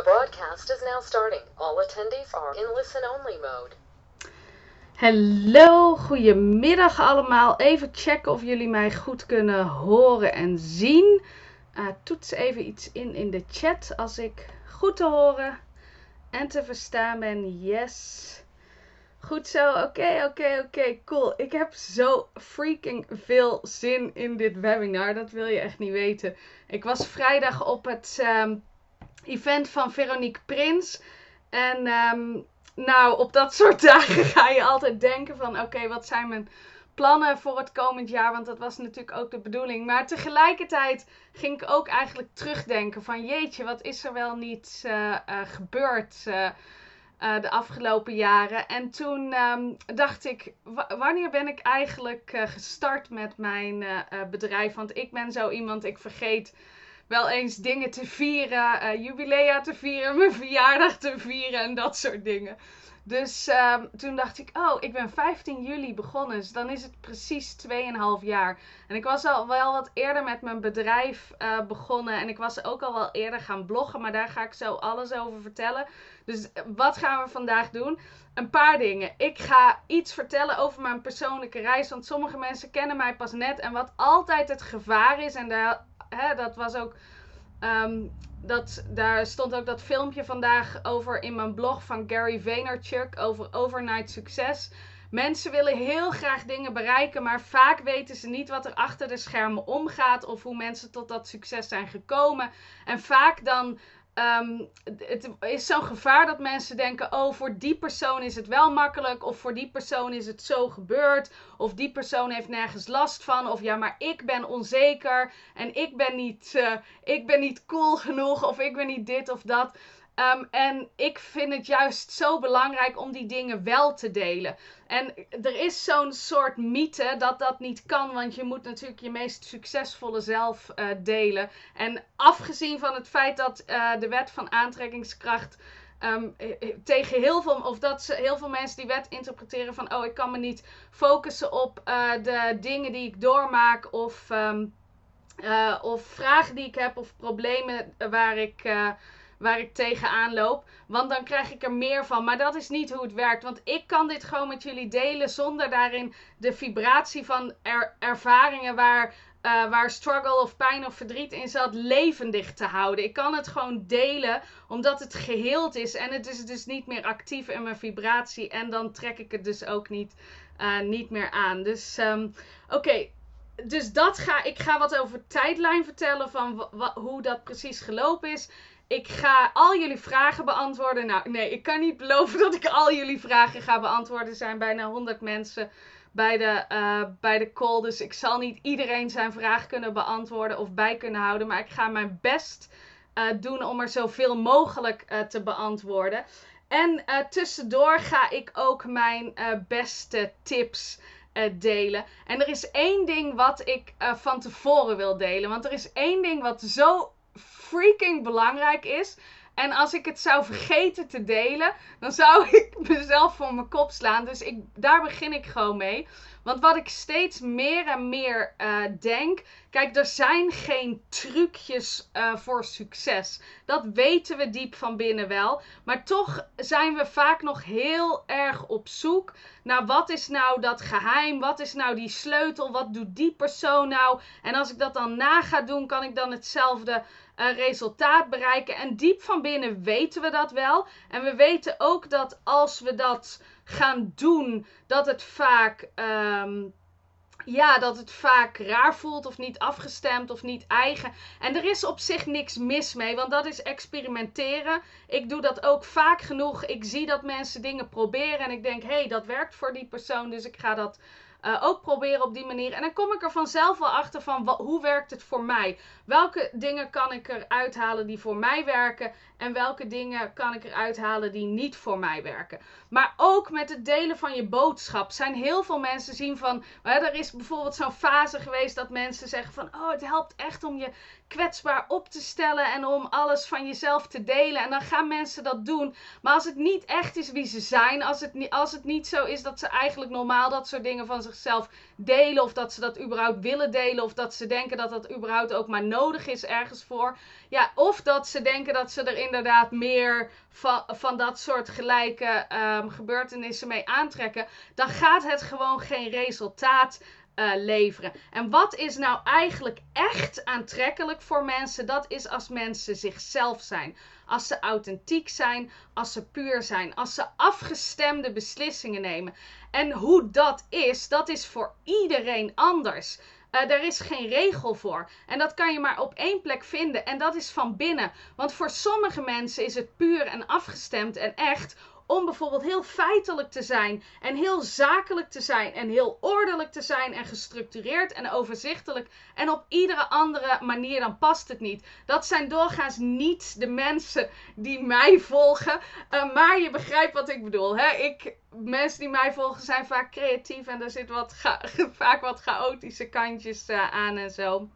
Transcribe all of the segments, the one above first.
The broadcast is now starting. All attendees are in listen only mode. Hallo, goedemiddag allemaal. Even checken of jullie mij goed kunnen horen en zien. Uh, toets even iets in in de chat als ik goed te horen en te verstaan ben. Yes. Goed zo, oké, oké, oké, cool. Ik heb zo freaking veel zin in dit webinar. Dat wil je echt niet weten. Ik was vrijdag op het um, event van Veronique Prins. En um, nou, op dat soort dagen ga je altijd denken van... Oké, wat zijn mijn plannen voor het komend jaar? Want dat was natuurlijk ook de bedoeling. Maar tegelijkertijd ging ik ook eigenlijk terugdenken van... Jeetje, wat is er wel niet uh, uh, gebeurd... Uh, de afgelopen jaren. En toen um, dacht ik, wanneer ben ik eigenlijk gestart met mijn bedrijf? Want ik ben zo iemand, ik vergeet wel eens dingen te vieren, jubilea te vieren, mijn verjaardag te vieren en dat soort dingen. Dus um, toen dacht ik, oh, ik ben 15 juli begonnen. Dus dan is het precies 2,5 jaar. En ik was al wel wat eerder met mijn bedrijf uh, begonnen. En ik was ook al wel eerder gaan bloggen. Maar daar ga ik zo alles over vertellen. Dus wat gaan we vandaag doen? Een paar dingen. Ik ga iets vertellen over mijn persoonlijke reis. Want sommige mensen kennen mij pas net. En wat altijd het gevaar is. En daar, hè, dat was ook. Um, dat, daar stond ook dat filmpje vandaag over in mijn blog van Gary Vaynerchuk over overnight succes. Mensen willen heel graag dingen bereiken, maar vaak weten ze niet wat er achter de schermen omgaat of hoe mensen tot dat succes zijn gekomen. En vaak dan Um, het is zo'n gevaar dat mensen denken: oh, voor die persoon is het wel makkelijk, of voor die persoon is het zo gebeurd, of die persoon heeft nergens last van, of ja, maar ik ben onzeker en ik ben niet, uh, ik ben niet cool genoeg, of ik ben niet dit of dat. Um, en ik vind het juist zo belangrijk om die dingen wel te delen. En er is zo'n soort mythe dat dat niet kan, want je moet natuurlijk je meest succesvolle zelf uh, delen. En afgezien van het feit dat uh, de wet van aantrekkingskracht. Um, tegen heel veel, of dat ze, heel veel mensen die wet interpreteren van, oh, ik kan me niet focussen op de dingen die ik doormaak, of, um, of vragen die ik heb, of problemen waar ik waar ik tegenaan loop. Want dan krijg ik er meer van. Maar dat is niet hoe het werkt. Want ik kan dit gewoon met jullie delen zonder daarin de vibratie van er ervaringen waar. Uh, waar struggle of pijn of verdriet in zat, levendig te houden. Ik kan het gewoon delen, omdat het geheeld is. En het is dus niet meer actief in mijn vibratie. En dan trek ik het dus ook niet, uh, niet meer aan. Dus um, oké, dus dat ga ik ga wat over tijdlijn vertellen van hoe dat precies gelopen is. Ik ga al jullie vragen beantwoorden. Nou, nee, ik kan niet beloven dat ik al jullie vragen ga beantwoorden. Er zijn bijna 100 mensen bij de, uh, bij de call. Dus ik zal niet iedereen zijn vraag kunnen beantwoorden of bij kunnen houden. Maar ik ga mijn best uh, doen om er zoveel mogelijk uh, te beantwoorden. En tussendoor ga ik ook mijn beste tips delen. En er is één ding wat ik van tevoren wil delen. Want er is één ding wat zo freaking belangrijk is. En als ik het zou vergeten te delen, dan zou ik mezelf voor mijn kop slaan. Dus ik, daar begin ik gewoon mee. Want wat ik steeds meer en meer uh, denk. Kijk, er zijn geen trucjes uh, voor succes. Dat weten we diep van binnen wel. Maar toch zijn we vaak nog heel erg op zoek naar wat is nou dat geheim? Wat is nou die sleutel? Wat doet die persoon nou? En als ik dat dan na ga doen, kan ik dan hetzelfde uh, resultaat bereiken. En diep van binnen weten we dat wel. En we weten ook dat als we dat gaan doen, dat het vaak. Um, ja, dat het vaak raar voelt of niet afgestemd of niet eigen. En er is op zich niks mis mee, want dat is experimenteren. Ik doe dat ook vaak genoeg. Ik zie dat mensen dingen proberen en ik denk, hé, hey, dat werkt voor die persoon, dus ik ga dat uh, ook proberen op die manier. En dan kom ik er vanzelf wel achter van hoe werkt het voor mij? Welke dingen kan ik eruit halen die voor mij werken? En welke dingen kan ik eruit halen die niet voor mij werken? Maar ook met het delen van je boodschap zijn heel veel mensen zien van. Hè, er is bijvoorbeeld zo'n fase geweest dat mensen zeggen van. Oh, het helpt echt om je kwetsbaar op te stellen en om alles van jezelf te delen. En dan gaan mensen dat doen. Maar als het niet echt is wie ze zijn, als het, niet, als het niet zo is dat ze eigenlijk normaal dat soort dingen van zichzelf delen, of dat ze dat überhaupt willen delen, of dat ze denken dat dat überhaupt ook maar nodig is ergens voor. Ja, of dat ze denken dat ze er inderdaad meer van, van dat soort gelijke ehm, gebeurtenissen mee aantrekken, dan gaat het gewoon geen resultaat uh, leveren. En wat is nou eigenlijk echt aantrekkelijk voor mensen? Dat is als mensen zichzelf zijn. Als ze authentiek zijn, als ze puur zijn, als ze afgestemde beslissingen nemen. En hoe dat is, dat is voor iedereen anders. Er is geen regel voor. En dat kan je maar op één plek vinden. En dat is van binnen. Want voor sommige mensen is het puur en afgestemd en echt om bijvoorbeeld heel feitelijk te zijn en heel zakelijk te zijn en heel ordelijk te zijn en gestructureerd en overzichtelijk en op iedere andere manier dan past het niet. Dat zijn doorgaans niet de mensen die mij volgen, uh, maar je begrijpt wat ik bedoel. Hè? Ik, mensen die mij volgen zijn vaak creatief en er zit wat vaak wat chaotische kantjes uh, aan en zo.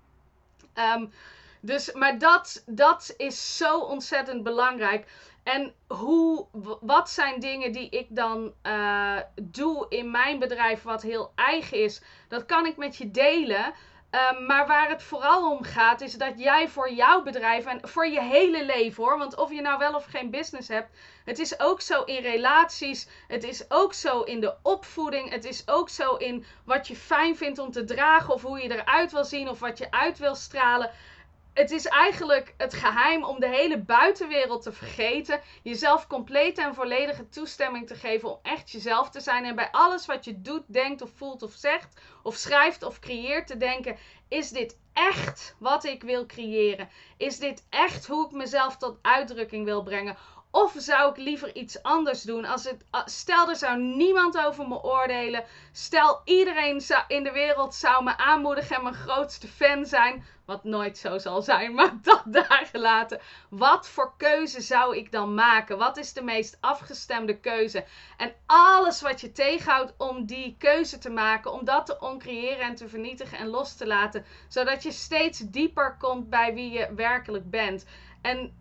Um, dus, maar dat, dat is zo ontzettend belangrijk. En hoe, wat zijn dingen die ik dan uh, doe in mijn bedrijf, wat heel eigen is, dat kan ik met je delen. Uh, maar waar het vooral om gaat, is dat jij voor jouw bedrijf en voor je hele leven hoor. Want of je nou wel of geen business hebt, het is ook zo in relaties. Het is ook zo in de opvoeding. Het is ook zo in wat je fijn vindt om te dragen. Of hoe je eruit wil zien. Of wat je uit wil stralen het is eigenlijk het geheim om de hele buitenwereld te vergeten. Jezelf complete en volledige toestemming te geven om echt jezelf te zijn. En bij alles wat je doet, denkt of voelt of zegt, of schrijft of creëert te denken: is dit echt wat ik wil creëren? Is dit echt hoe ik mezelf tot uitdrukking wil brengen? Of zou ik liever iets anders doen? Als het, stel, er zou niemand over me oordelen. Stel, iedereen in de wereld zou me aanmoedigen en mijn grootste fan zijn. Wat nooit zo zal zijn, maar dat daar gelaten. Wat voor keuze zou ik dan maken? Wat is de meest afgestemde keuze? En alles wat je tegenhoudt om die keuze te maken, om dat te oncreëren en te vernietigen en los te laten. Zodat je steeds dieper komt bij wie je werkelijk bent. En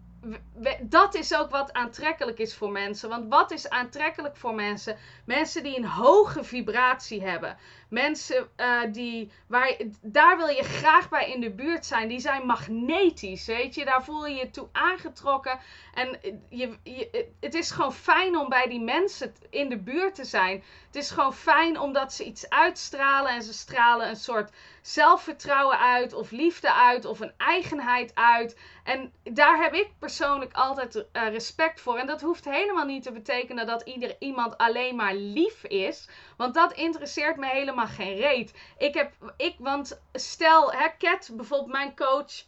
dat is ook wat aantrekkelijk is voor mensen. Want wat is aantrekkelijk voor mensen? Mensen die een hoge vibratie hebben. Mensen uh, die, waar, daar wil je graag bij in de buurt zijn. Die zijn magnetisch, weet je. Daar voel je je toe aangetrokken. En je, je, het is gewoon fijn om bij die mensen in de buurt te zijn. Het is gewoon fijn omdat ze iets uitstralen. En ze stralen een soort zelfvertrouwen uit. Of liefde uit. Of een eigenheid uit. En daar heb ik persoonlijk altijd respect voor. En dat hoeft helemaal niet te betekenen dat ieder iemand alleen maar lief is. Want dat interesseert me helemaal geen reet. Ik heb, ik, want stel, hè, Kat, bijvoorbeeld mijn coach,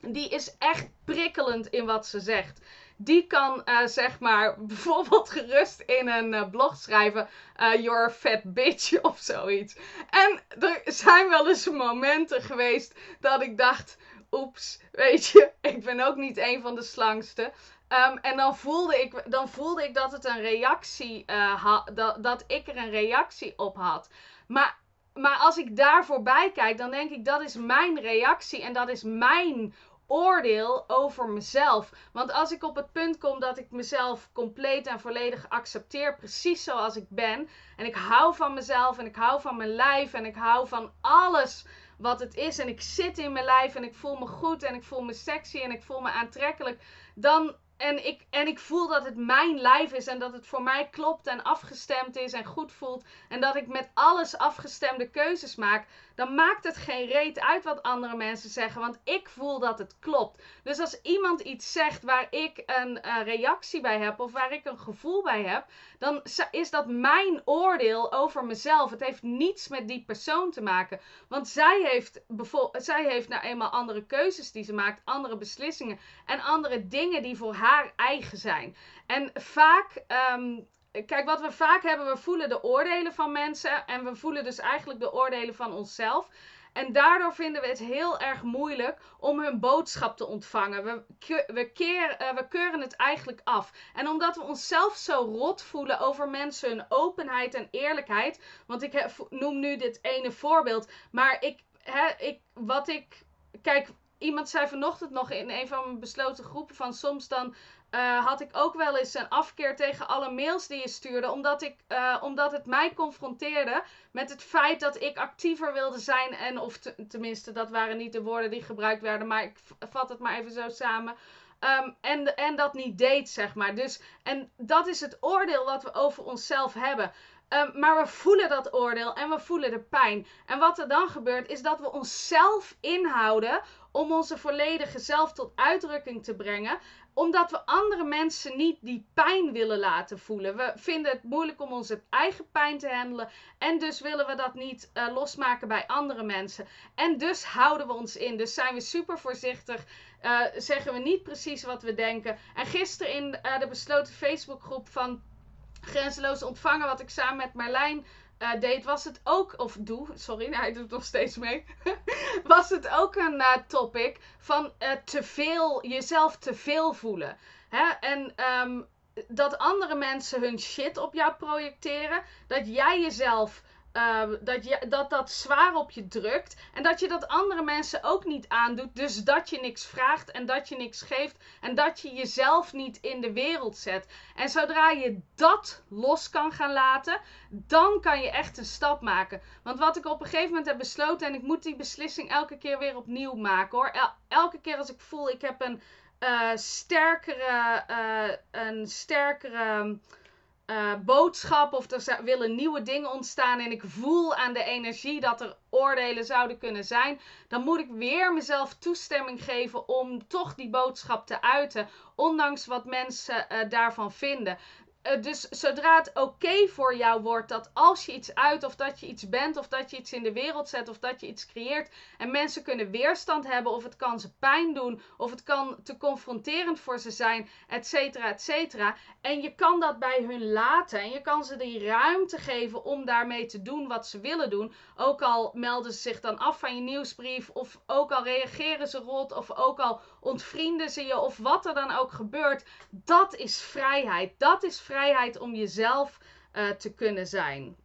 die is echt prikkelend in wat ze zegt. Die kan uh, zeg maar bijvoorbeeld gerust in een uh, blog schrijven: You're a fat bitch of zoiets. En er zijn wel eens momenten geweest dat ik dacht: Oeps, weet je, ik ben ook niet een van de slangste. Um, en dan voelde, ik, dan voelde ik dat het een reactie uh, dat, dat ik er een reactie op had. Maar, maar als ik daar voorbij kijk, dan denk ik dat is mijn reactie en dat is mijn oordeel over mezelf. Want als ik op het punt kom dat ik mezelf compleet en volledig accepteer, precies zoals ik ben, en ik hou van mezelf en ik hou van mijn lijf en ik hou van alles wat het is en ik zit in mijn lijf en ik voel me goed en ik voel me sexy en ik voel me aantrekkelijk, dan en ik, en ik voel dat het mijn lijf is en dat het voor mij klopt en afgestemd is en goed voelt. En dat ik met alles afgestemde keuzes maak. Dan maakt het geen reet uit wat andere mensen zeggen. Want ik voel dat het klopt. Dus als iemand iets zegt waar ik een reactie bij heb of waar ik een gevoel bij heb. Dan is dat mijn oordeel over mezelf. Het heeft niets met die persoon te maken. Want zij heeft, zij heeft nou eenmaal andere keuzes die ze maakt. Andere beslissingen. En andere dingen die voor haar haar eigen zijn. En vaak, ehm, kijk, wat we vaak hebben, we voelen de oordelen van mensen en we voelen dus eigenlijk de oordelen van onszelf. En daardoor vinden we het heel erg moeilijk om hun boodschap te ontvangen. We, uh, we keuren het eigenlijk af. En omdat we onszelf zo rot voelen over mensen hun openheid en eerlijkheid. Want ik noem nu dit ene voorbeeld. Maar ik, ik, wat ik. Kijk, iemand zei vanochtend nog in een van mijn besloten groepen van soms dan eh, had ik ook wel eens een afkeer tegen alle mails die je stuurde. Omdat, ik, eh, omdat het mij confronteerde met het feit dat ik actiever wilde zijn. En of tenminste, dat waren niet de woorden die gebruikt werden. Maar ik vat het maar even zo samen. Ehm, en, en dat niet deed, zeg maar. Dus, en dat is het oordeel wat we over onszelf hebben. Ehm, maar we voelen dat oordeel en we voelen de pijn. En wat er dan gebeurt, is dat we onszelf inhouden om onze volledige zelf tot uitdrukking te brengen omdat we andere mensen niet die pijn willen laten voelen. We vinden het moeilijk om onze eigen pijn te handelen. En dus willen we dat niet uh, losmaken bij andere mensen. En dus houden we ons in. Dus zijn we super voorzichtig. Uh, zeggen we niet precies wat we denken. En gisteren in uh, de besloten Facebookgroep van Grenzeloos Ontvangen, wat ik samen met Marlijn uh, deed, was het ook, of doe, sorry, hij doet nog steeds mee. was het ook een uh, topic van uh, te veel, jezelf te veel voelen. Hè? En um, dat andere mensen hun shit op jou projecteren. Dat jij jezelf uh, dat, je, dat dat zwaar op je drukt. En dat je dat andere mensen ook niet aandoet. Dus dat je niks vraagt en dat je niks geeft. En dat je jezelf niet in de wereld zet. En zodra je dat los kan gaan laten, dan kan je echt een stap maken. Want wat ik op een gegeven moment heb besloten, en ik moet die beslissing elke keer weer opnieuw maken hoor. El elke keer als ik voel, ik heb een uh, sterkere, uh, een sterkere uh, boodschap of er willen nieuwe dingen ontstaan en ik voel aan de energie dat er oordelen zouden kunnen zijn, dan moet ik weer mezelf toestemming geven om toch die boodschap te uiten, ondanks wat mensen uh, daarvan vinden. Uh, dus zodra het oké voor jou wordt dat als je iets uit of dat je iets bent of dat je iets in de wereld zet of dat je iets creëert en mensen kunnen weerstand hebben of het kan ze pijn doen of het kan te confronterend voor ze zijn, et cetera, et cetera. En je kan dat bij hun laten en je kan ze die ruimte geven om daarmee te doen wat ze willen doen. Ook al melden ze zich dan af van je nieuwsbrief of ook al reageren ze rot of ook al ontvrienden ze je of wat er dan ook gebeurt. Dat is vrijheid. Dat is vrijheid om jezelf uh, te kunnen zijn.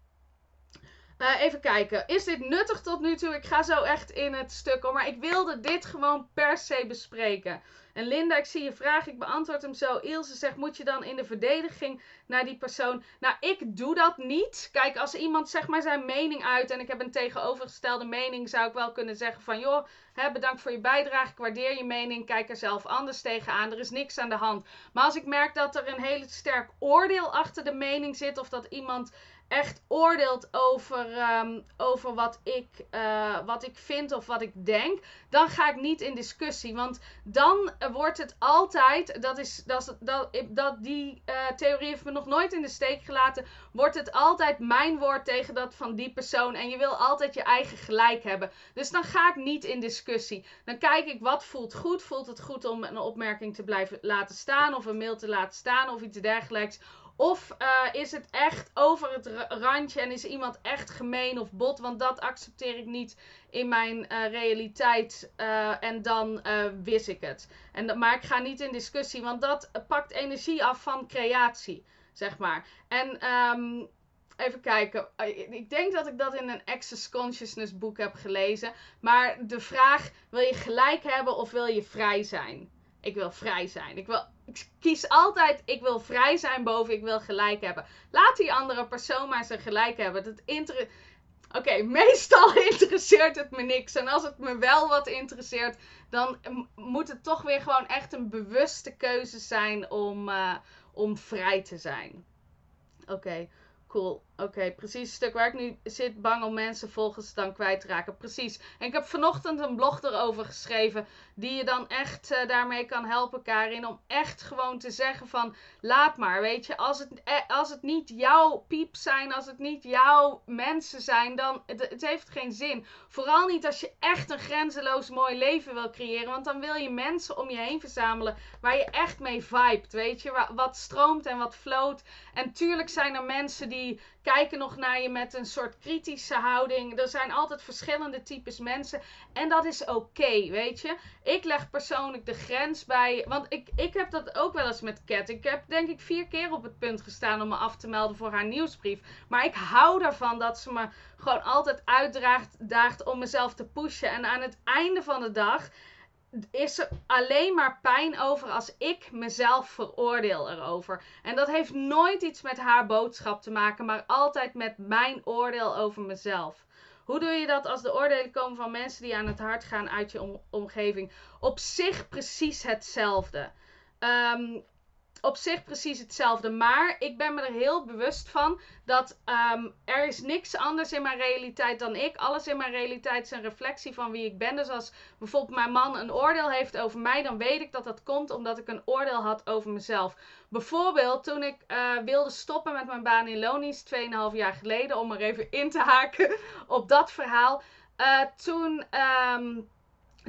Uh, even kijken. Is dit nuttig tot nu toe? Ik ga zo echt in het stuk. Maar ik wilde dit gewoon per se bespreken. En Linda, ik zie je vraag. Ik beantwoord hem zo. Ilse zegt: Moet je dan in de verdediging naar die persoon? Nou, ik doe dat niet. Kijk, als iemand zeg maar zijn mening uit. En ik heb een tegenovergestelde mening. Zou ik wel kunnen zeggen: van joh, hè, bedankt voor je bijdrage. Ik waardeer je mening. Kijk er zelf anders tegenaan. Er is niks aan de hand. Maar als ik merk dat er een hele sterk oordeel achter de mening zit. Of dat iemand echt oordeelt over, um, over wat, ik, uh, wat ik vind of wat ik denk, dan ga ik niet in discussie. Want dan wordt het altijd, dat is, dat, dat, dat, die uh, theorie heeft me nog nooit in de steek gelaten, wordt het altijd mijn woord tegen dat van die persoon. En je wil altijd je eigen gelijk hebben. Dus dan ga ik niet in discussie. Dan kijk ik wat voelt goed. Voelt het goed om een opmerking te blijven laten staan of een mail te laten staan of iets dergelijks. Of uh, is het echt over het randje en is iemand echt gemeen of bot? Want dat accepteer ik niet in mijn uh, realiteit. Uh, en dan wist ik het. En, maar ik ga niet in discussie, want dat pakt energie af van creatie, zeg maar. En um, even kijken. Ik denk dat ik dat in een Access Consciousness boek heb gelezen. Maar de vraag: wil je gelijk hebben of wil je vrij zijn? Ik wil vrij zijn. Ik, wil, ik kies altijd, ik wil vrij zijn boven ik wil gelijk hebben. Laat die andere persoon maar zijn gelijk hebben. Dat inter... Oké, meestal interesseert het me niks. En als het me wel wat interesseert, dan moet het toch weer gewoon echt een bewuste keuze zijn om, uh, om vrij te zijn. Oké. Cool. Oké, precies het stuk waar ik nu zit, bang om mensen volgens dan kwijt te raken. Precies. En ik heb vanochtend een blog erover geschreven, die je dan echt uh, daarmee kan helpen, Karin. Om echt gewoon te zeggen van, laat maar, weet je. Als het, eh, als het niet jouw piep zijn, als het niet jouw mensen zijn, dan, het, het heeft geen zin. Vooral niet als je echt een grenzeloos mooi leven wil creëren. Want dan wil je mensen om je heen verzamelen waar je echt mee vibet, weet je. Wat stroomt en wat floot. En tuurlijk zijn er mensen die kijken nog naar je met een soort kritische houding. Er zijn altijd verschillende types mensen. En dat is oké, weet je. Ik leg persoonlijk de grens bij. Want ik, ik heb dat ook wel eens met Cat. Ik heb denk ik vier keer op het punt gestaan om me af te melden voor haar nieuwsbrief. Maar ik hou ervan dat ze me gewoon altijd uitdaagt om mezelf te pushen. En aan het einde van de dag is er alleen maar pijn over als ik mezelf veroordeel erover. En dat heeft nooit iets met haar boodschap te maken, maar altijd met mijn oordeel over mezelf. Hoe doe je dat als de oordelen komen van mensen die aan het hart gaan uit je omgeving? Op zich precies hetzelfde. Um, op zich precies hetzelfde. Maar ik ben me er heel bewust van dat um, er is niks anders in mijn realiteit dan ik. Alles in mijn realiteit is een reflectie van wie ik ben. Dus als bijvoorbeeld mijn man een oordeel heeft over mij, dan weet ik dat dat komt omdat ik een oordeel had over mezelf. Bijvoorbeeld toen ik uh, wilde stoppen met mijn baan in Lonies 2,5 jaar geleden, om er even in te haken op dat verhaal. Uh, toen. Um,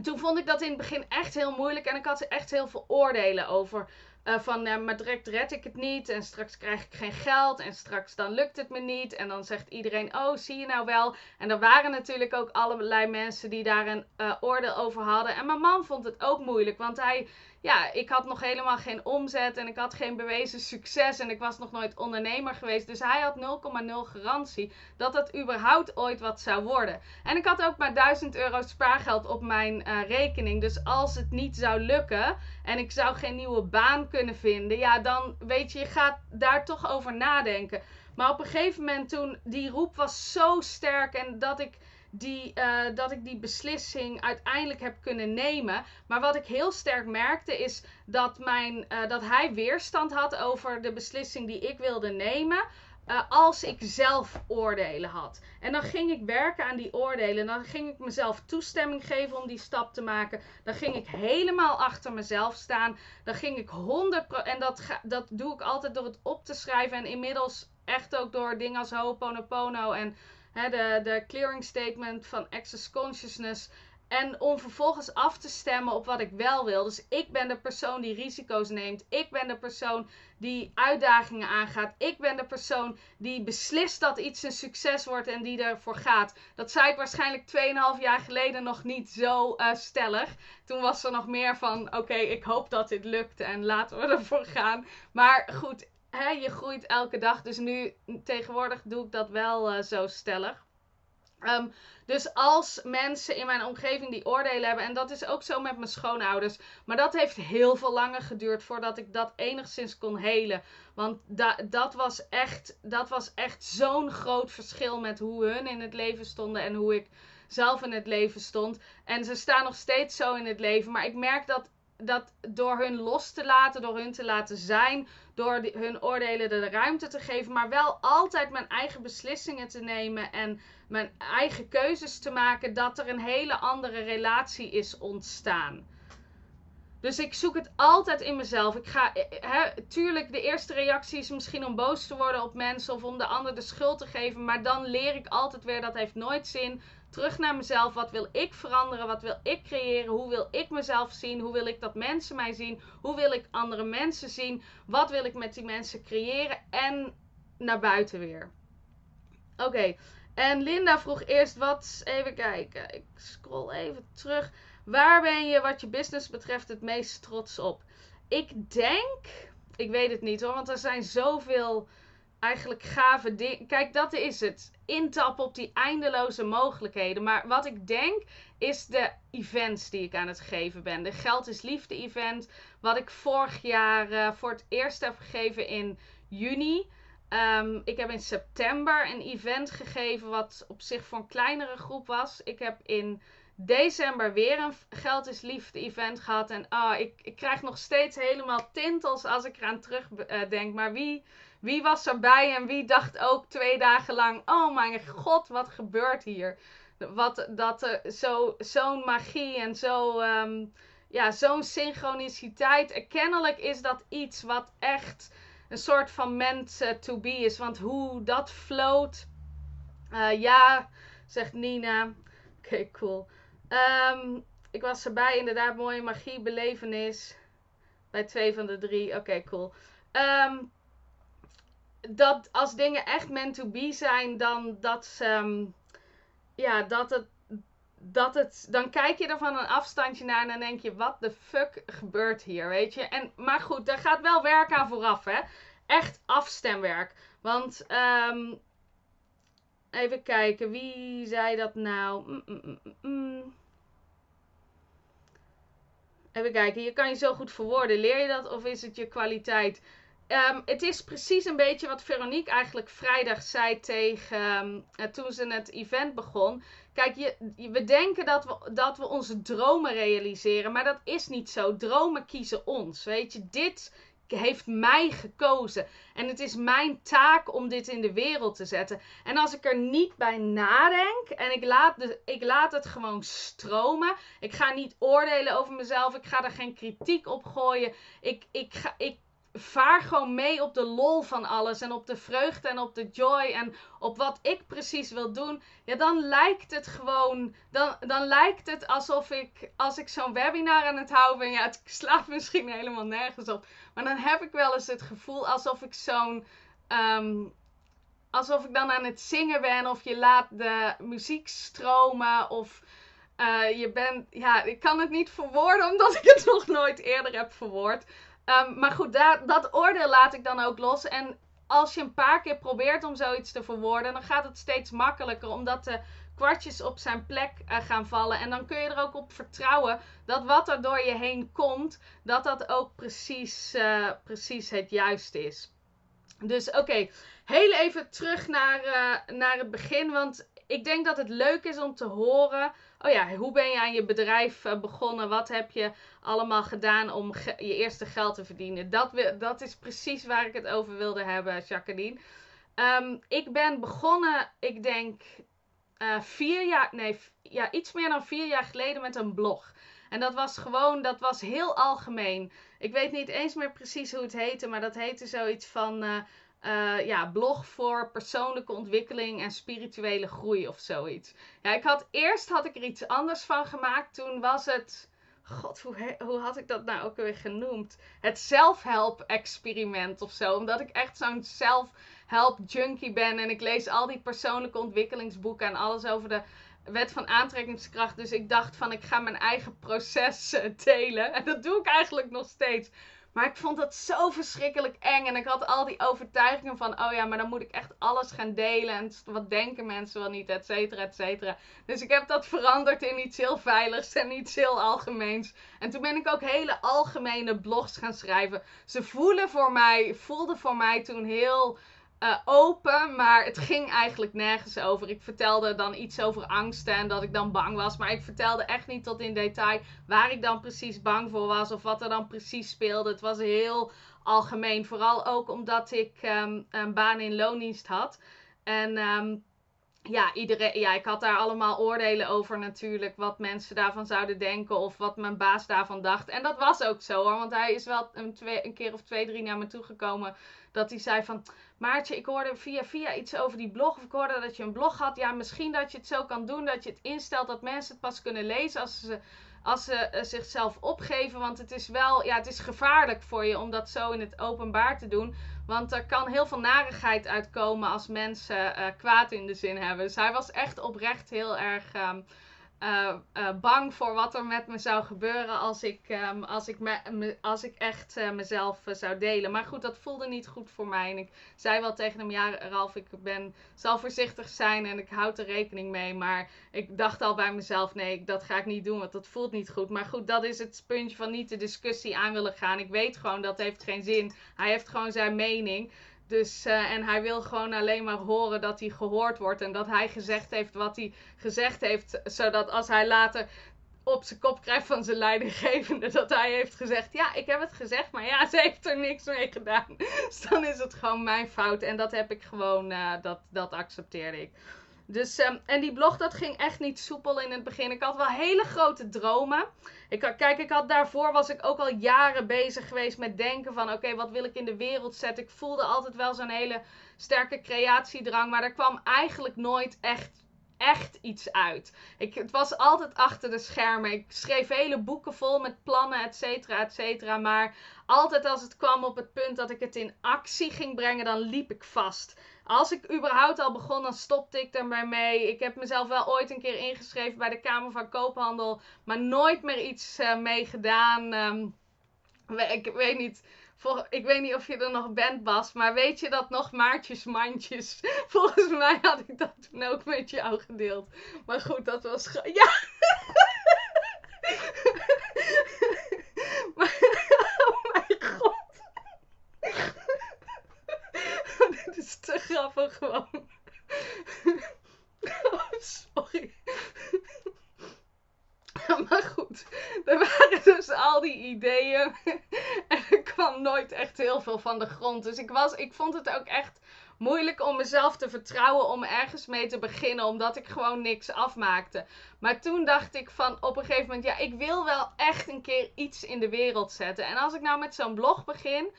toen vond ik dat in het begin echt heel moeilijk en ik had echt heel veel oordelen over. Uh, van, uh, maar direct red ik het niet. En straks krijg ik geen geld. En straks dan lukt het me niet. En dan zegt iedereen, oh, zie je nou wel. En er waren natuurlijk ook allerlei mensen die daar een uh, oordeel over hadden. En mijn man vond het ook moeilijk. Want hij ja, ik had nog helemaal geen omzet en ik had geen bewezen succes en ik was nog nooit ondernemer geweest. Dus hij had 0,0 garantie dat dat überhaupt ooit wat zou worden. En ik had ook maar 1000 euro spaargeld op mijn uh, rekening. Dus als het niet zou lukken en ik zou geen nieuwe baan kunnen vinden, ja, dan weet je, je gaat daar toch over nadenken. Maar op een gegeven moment toen die roep was zo sterk en dat ik die, uh, dat ik die beslissing uiteindelijk heb kunnen nemen. Maar wat ik heel sterk merkte is dat, mijn, uh, dat hij weerstand had over de beslissing die ik wilde nemen. Uh, als ik zelf oordelen had. En dan ging ik werken aan die oordelen. Dan ging ik mezelf toestemming geven om die stap te maken. Dan ging ik helemaal achter mezelf staan. Dan ging ik 100%. En dat, dat doe ik altijd door het op te schrijven. En inmiddels echt ook door dingen als Ho'oponopono en de, de clearing statement van Access Consciousness. En om vervolgens af te stemmen op wat ik wel wil. Dus ik ben de persoon die risico's neemt. Ik ben de persoon die uitdagingen aangaat. Ik ben de persoon die beslist dat iets een succes wordt en die ervoor gaat. Dat zei ik waarschijnlijk 2,5 jaar geleden nog niet zo uh, stellig. Toen was er nog meer van: oké, ik hoop dat dit lukt en laten we ervoor gaan. Maar goed, hè, je groeit elke dag. Dus nu tegenwoordig doe ik dat wel uh, zo stellig. Um, dus als mensen in mijn omgeving die oordelen hebben, en dat is ook zo met mijn schoonouders, maar dat heeft heel veel langer geduurd voordat ik dat enigszins kon helen. Want da dat was echt, dat was echt zo'n groot verschil met hoe hun in het leven stonden en hoe ik zelf in het leven stond. En ze staan nog steeds zo in het leven, maar ik merk dat dat door hun los te laten, door hun te laten zijn, door hun oordelen de ruimte te geven, maar wel altijd mijn eigen beslissingen te nemen en mijn eigen keuzes te maken, dat er een hele andere relatie is ontstaan. Dus ik zoek het altijd in mezelf. Ik ga, he, tuurlijk, de eerste reactie is misschien om boos te worden op mensen of om de ander de schuld te geven. Maar dan leer ik altijd weer, dat heeft nooit zin terug naar mezelf. Wat wil ik veranderen? Wat wil ik creëren? Hoe wil ik mezelf zien? Hoe wil ik dat mensen mij zien? Hoe wil ik andere mensen zien? Wat wil ik met die mensen creëren? En naar buiten weer. Oké. En Linda vroeg eerst wat. Even kijken. Ik scroll even terug. Waar ben je wat je business betreft het meest trots op? Ik denk. Ik weet het niet hoor, want er zijn zoveel eigenlijk gave dingen. Kijk, dat is het. Intappen op die eindeloze mogelijkheden. Maar wat ik denk is de events die ik aan het geven ben. De Geld is Liefde event. Wat ik vorig jaar uh, voor het eerst heb gegeven in juni. Um, ik heb in september een event gegeven wat op zich voor een kleinere groep was. Ik heb in december weer een Geld is Liefde event gehad. En oh, ik, ik krijg nog steeds helemaal tintels als ik eraan terugdenk. Uh, maar wie wie was erbij en wie dacht ook twee dagen lang: oh mijn god, wat gebeurt hier? Wat, dat zo, zo'n magie en zo, um, ja, zo'n synchroniciteit. Kennelijk is dat iets wat echt een soort van meant to be is. Want hoe dat floot. Uh, ja, zegt Nina. Oké, cool. Um, ik was erbij, inderdaad, mooie magie, belevenis. Bij twee van de drie. Oké, cool. Um, dat als dingen echt meant to be zijn, dan dat ze. Um, ja, dat het. Dat het, dan kijk je er van een afstandje naar en dan denk je: wat de fuck gebeurt hier? Weet je? En, maar goed, daar gaat wel werk aan vooraf, hè? Echt afstemwerk. Want, um, even kijken, wie zei dat nou? Mm, mm, mm, Even kijken, je kan je zo goed verwoorden. Leer je dat of is het je kwaliteit? Ehm, het is precies een beetje wat Veronique eigenlijk vrijdag zei tegen ehm, toen ze het event begon. Kijk, je, we denken dat we, dat we onze dromen realiseren, maar dat is niet zo. Dromen kiezen ons. Weet je, dit heeft mij gekozen. En het is mijn taak om dit in de wereld te zetten. En als ik er niet bij nadenk en ik laat, ik laat het gewoon stromen. Ik ga niet oordelen over mezelf. Ik ga er geen kritiek op gooien. Ik, ik, ga, ik vaar gewoon mee op de lol van alles. En op de vreugde en op de joy. En op wat ik precies wil doen. Ja, dan lijkt het gewoon. Dan, dan lijkt het alsof ik. Als ik zo'n webinar aan het houden ben. Ja, het slaat misschien helemaal nergens op. Maar dan heb ik wel eens het gevoel alsof ik zo'n. Ehm, alsof ik dan aan het zingen ben. Of je laat de muziek stromen. Of. Uh, je bent, ja, ik kan het niet verwoorden omdat ik het nog nooit eerder heb verwoord. Um, maar goed, dat oordeel laat ik dan ook los. En als je een paar keer probeert om zoiets te verwoorden, dan gaat het steeds makkelijker. Omdat de kwartjes op zijn plek uh, gaan vallen. En dan kun je er ook op vertrouwen dat wat er door je heen komt, dat dat ook precies, uh, precies het juiste is. Dus oké, heel even terug naar, uh, naar het begin. Want ik denk dat het leuk is om te horen. Oh ja, hoe ben je aan je bedrijf eh, begonnen? Wat heb je allemaal gedaan om je eerste geld te verdienen? Dat, dat is precies waar ik het over wilde hebben, Jacqueline. Um, ik ben begonnen, ik denk uh, vier jaar, nee, ja, iets meer dan vier jaar geleden met een blog. En dat was gewoon, dat was heel algemeen. Ik weet niet eens meer precies hoe het heette, maar dat heette zoiets van. Uh, uh, ja, blog voor persoonlijke ontwikkeling en spirituele groei of zoiets. Ja, ik had eerst had ik er iets anders van gemaakt. Toen was het. God, hoe, hoe had ik dat nou ook weer genoemd? Het zelfhelp experiment of zo. Omdat ik echt zo'n zelfhelp junkie ben. En ik lees al die persoonlijke ontwikkelingsboeken en alles over de wet van aantrekkingskracht. Dus ik dacht van ik ga mijn eigen proces eh, delen. En dat doe ik eigenlijk nog steeds. Maar ik vond dat zo verschrikkelijk eng. En ik had al die overtuigingen van: oh ja, maar dan moet ik echt alles gaan delen. En wat denken mensen wel niet, et cetera, et cetera. Dus ik heb dat veranderd in iets heel veiligs en iets heel algemeens. En toen ben ik ook hele algemene blogs gaan schrijven. Ze voelen voor mij, voelden voor mij toen heel uh, open, maar het ging eigenlijk nergens over. Ik vertelde dan iets over angsten en dat ik dan bang was, maar ik vertelde echt niet tot in detail waar ik dan precies bang voor was of wat er dan precies speelde. Het was heel algemeen, vooral ook omdat ik um, een baan in loondienst had. En um, ja, iedereen, ja, ik had daar allemaal oordelen over natuurlijk. Wat mensen daarvan zouden denken of wat mijn baas daarvan dacht. En dat was ook zo hoor. Want hij is wel een, twee, een keer of twee, drie naar me toegekomen. Dat hij zei van... Maartje, ik hoorde via via iets over die blog. Of ik hoorde dat je een blog had. Ja, misschien dat je het zo kan doen. Dat je het instelt dat mensen het pas kunnen lezen als ze als ze uh, zichzelf opgeven. Want het is wel, ja, het is gevaarlijk voor je om dat zo in het openbaar te doen. Want er kan heel veel narigheid uitkomen als mensen uh, kwaad in de zin hebben. Dus hij was echt oprecht heel erg. Um, uh, uh, bang voor wat er met me zou gebeuren als ik, um, als ik, me, als ik echt uh, mezelf zou delen. Maar goed, dat voelde niet goed voor mij. En ik zei wel tegen hem, ja Ralf, ik ben, zal voorzichtig zijn en ik houd er rekening mee. Maar ik dacht al bij mezelf, nee, dat ga ik niet doen, want dat voelt niet goed. Maar goed, dat is het puntje van niet de discussie aan willen gaan. Ik weet gewoon, dat heeft geen zin. Hij heeft gewoon zijn mening. Dus, uh, en hij wil gewoon alleen maar horen dat hij gehoord wordt. En dat hij gezegd heeft wat hij gezegd heeft. Zodat als hij later op zijn kop krijgt van zijn leidinggevende. Dat hij heeft gezegd: Ja, ik heb het gezegd, maar ja, ze heeft er niks mee gedaan. Dus dan is het gewoon mijn fout. En dat heb ik gewoon, uh, dat, dat accepteerde ik. Dus, um, en die blog, dat ging echt niet soepel in het begin. Ik had wel hele grote dromen. Ik, kijk, ik had daarvoor was ik ook al jaren bezig geweest met denken van... Oké, wat wil ik in de wereld zetten? Ik voelde altijd wel zo'n hele sterke creatiedrang. Maar er kwam eigenlijk nooit echt echt iets uit. Ik, het was altijd achter de schermen. Ik schreef hele boeken vol met plannen, et cetera, et cetera. Maar altijd als het kwam op het punt dat ik het in actie ging brengen, dan liep ik vast. Als ik überhaupt al begon, dan stopte ik erbij mee. Ik heb mezelf wel ooit een keer ingeschreven bij de Kamer van Koophandel, maar nooit meer iets uh, mee gedaan. Um, ik weet niet ik weet niet of je er nog bent, Bas, maar weet je dat nog maartjes mandjes? Volgens mij had ik dat toen ook met jou gedeeld. Maar goed, dat was. Ja! te grappig gewoon. Oh, sorry. Maar goed, er waren dus al die ideeën. En er kwam nooit echt heel veel van de grond. Dus ik, was, ik vond het ook echt moeilijk om mezelf te vertrouwen om ergens mee te beginnen. Omdat ik gewoon niks afmaakte. Maar toen dacht ik van op een gegeven moment, ja, ik wil wel echt een keer iets in de wereld zetten. En als ik nou met zo'n blog begin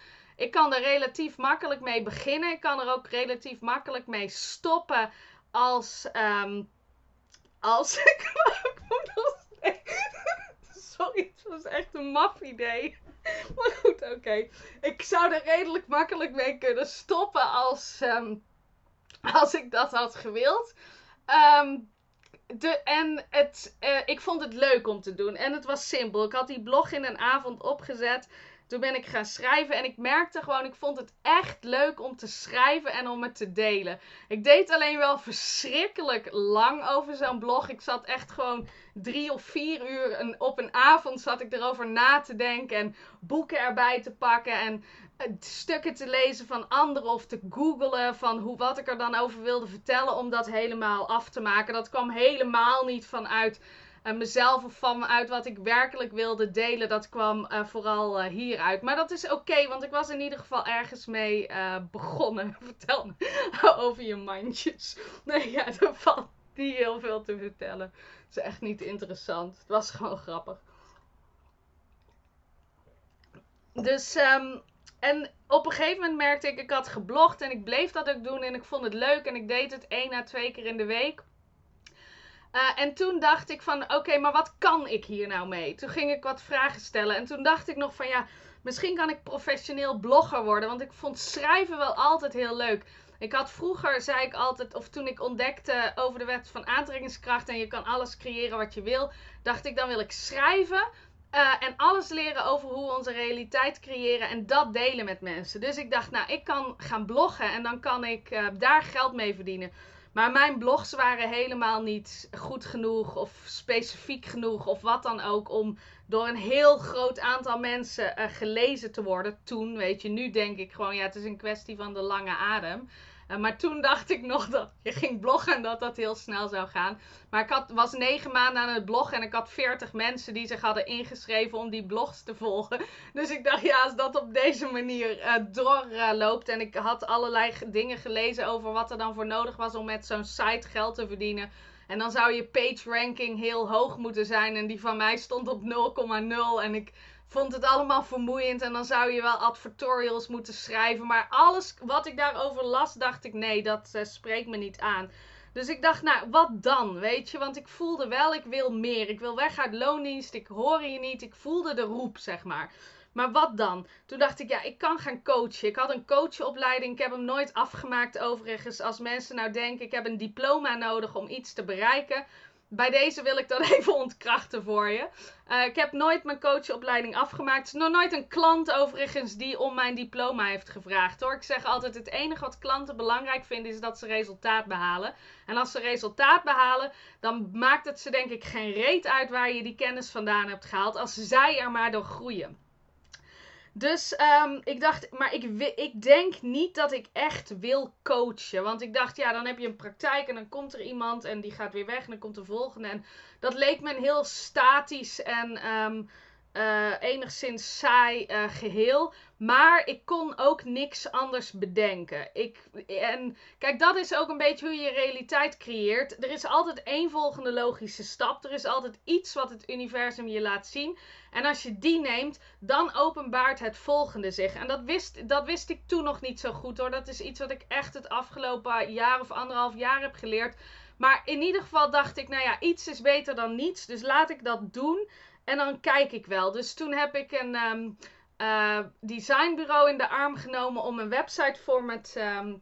ik kan er relatief makkelijk mee beginnen. Ik kan er ook relatief makkelijk mee stoppen als. Um, als ik. Sorry, het was echt een maf idee. Maar goed, oké. Ik zou er redelijk makkelijk mee kunnen stoppen als, um, als ik dat had gewild. Um, de, en het, uh, ik vond het leuk om te doen. En het was simpel. Ik had die blog in een avond opgezet. Toen ben ik gaan schrijven en ik merkte gewoon, ik vond het echt leuk om te schrijven en om het te delen. Ik deed alleen wel verschrikkelijk lang over zo'n blog. Ik zat echt gewoon drie of vier uur op een avond zat ik erover na te denken en boeken erbij te pakken en eh, stukken te lezen van anderen of te googlen van hoe, wat ik er dan over wilde vertellen om dat helemaal af te maken. Dat kwam helemaal niet vanuit uh, mezelf of van me uit wat ik werkelijk wilde delen. Dat kwam uh, vooral uh, hieruit. Maar dat is oké, want ik was in ieder geval ergens mee begonnen. Vertel me over je mandjes. Nee, ja, er valt niet heel veel te vertellen. Het is echt niet interessant. Het was gewoon grappig. Dus, um, en op een gegeven moment merkte ik, ik had geblogd en ik bleef dat ook doen en ik vond het leuk en ik deed het één à twee keer in de week. Uh, en toen dacht ik van, oké, maar wat kan ik hier nou mee? Toen ging ik wat vragen stellen. En toen dacht ik nog van, ja, misschien kan ik professioneel blogger worden. Want ik vond schrijven wel altijd heel leuk. Ik had vroeger, zei ik altijd, of toen ik ontdekte over de wet van aantrekkingskracht en je kan alles creëren wat je wil, dacht ik dan wil ik schrijven. Uh, en alles leren over hoe we onze realiteit creëren en dat delen met mensen. Dus ik dacht, nou, ik kan gaan bloggen en dan kan ik uh, daar geld mee verdienen. Maar mijn blogs waren helemaal niet goed genoeg of specifiek genoeg of wat dan ook om door een heel groot aantal mensen uh, gelezen te worden. Toen, weet je, nu denk ik gewoon, ja, het is een kwestie van de lange adem. Uh, maar toen dacht ik nog dat je ging bloggen en dat dat heel snel zou gaan. Maar ik had, was negen maanden aan het bloggen en ik had veertig mensen die zich hadden ingeschreven om die blogs te volgen. Dus ik dacht, ja, als dat op deze manier uh, doorloopt. en ik had allerlei dingen gelezen over wat er dan voor nodig was om met zo'n site geld te verdienen. En dan zou je page ranking heel hoog moeten zijn. En die van mij stond op 0,0. En ik vond het allemaal vermoeiend. En dan zou je wel advertorials moeten schrijven. Maar alles wat ik daarover las, dacht ik: nee, dat uh, spreekt me niet aan. Dus ik dacht, nou, wat dan? Weet je, want ik voelde wel, ik wil meer. Ik wil weg uit loondienst. Ik hoor je niet. Ik voelde de roep, zeg maar. Maar wat dan? Toen dacht ik, ja, ik kan gaan coachen. Ik had een coachopleiding. Ik heb hem nooit afgemaakt overigens. Als mensen nou denken, ik heb een diploma nodig om iets te bereiken bij deze wil ik dat even ontkrachten voor je. Uh, ik heb nooit mijn coachopleiding afgemaakt. Is nog nooit een klant overigens die om mijn diploma heeft gevraagd hoor. Ik zeg altijd: het enige wat klanten belangrijk vinden is dat ze resultaat behalen. En als ze resultaat behalen, dan maakt het ze denk ik geen reet uit waar je die kennis vandaan hebt gehaald. Als zij er maar door groeien. Dus um, ik dacht, maar ik, ik denk niet dat ik echt wil coachen. Want ik dacht, ja, dan heb je een praktijk en dan komt er iemand en die gaat weer weg en dan komt de volgende. En dat leek me heel statisch en um, uh, enigszins saai uh, geheel. Maar ik kon ook niks anders bedenken. Ik, en kijk, dat is ook een beetje hoe je realiteit creëert. Er is altijd één volgende logische stap. Er is altijd iets wat het universum je laat zien. En als je die neemt, dan openbaart het volgende zich. En dat wist, dat wist ik toen nog niet zo goed hoor. Dat is iets wat ik echt het afgelopen jaar of anderhalf jaar heb geleerd. Maar in ieder geval dacht ik, nou ja, iets is beter dan niets. Dus laat ik dat doen. En dan kijk ik wel. Dus toen heb ik een um, uh, designbureau in de arm genomen om een website format um,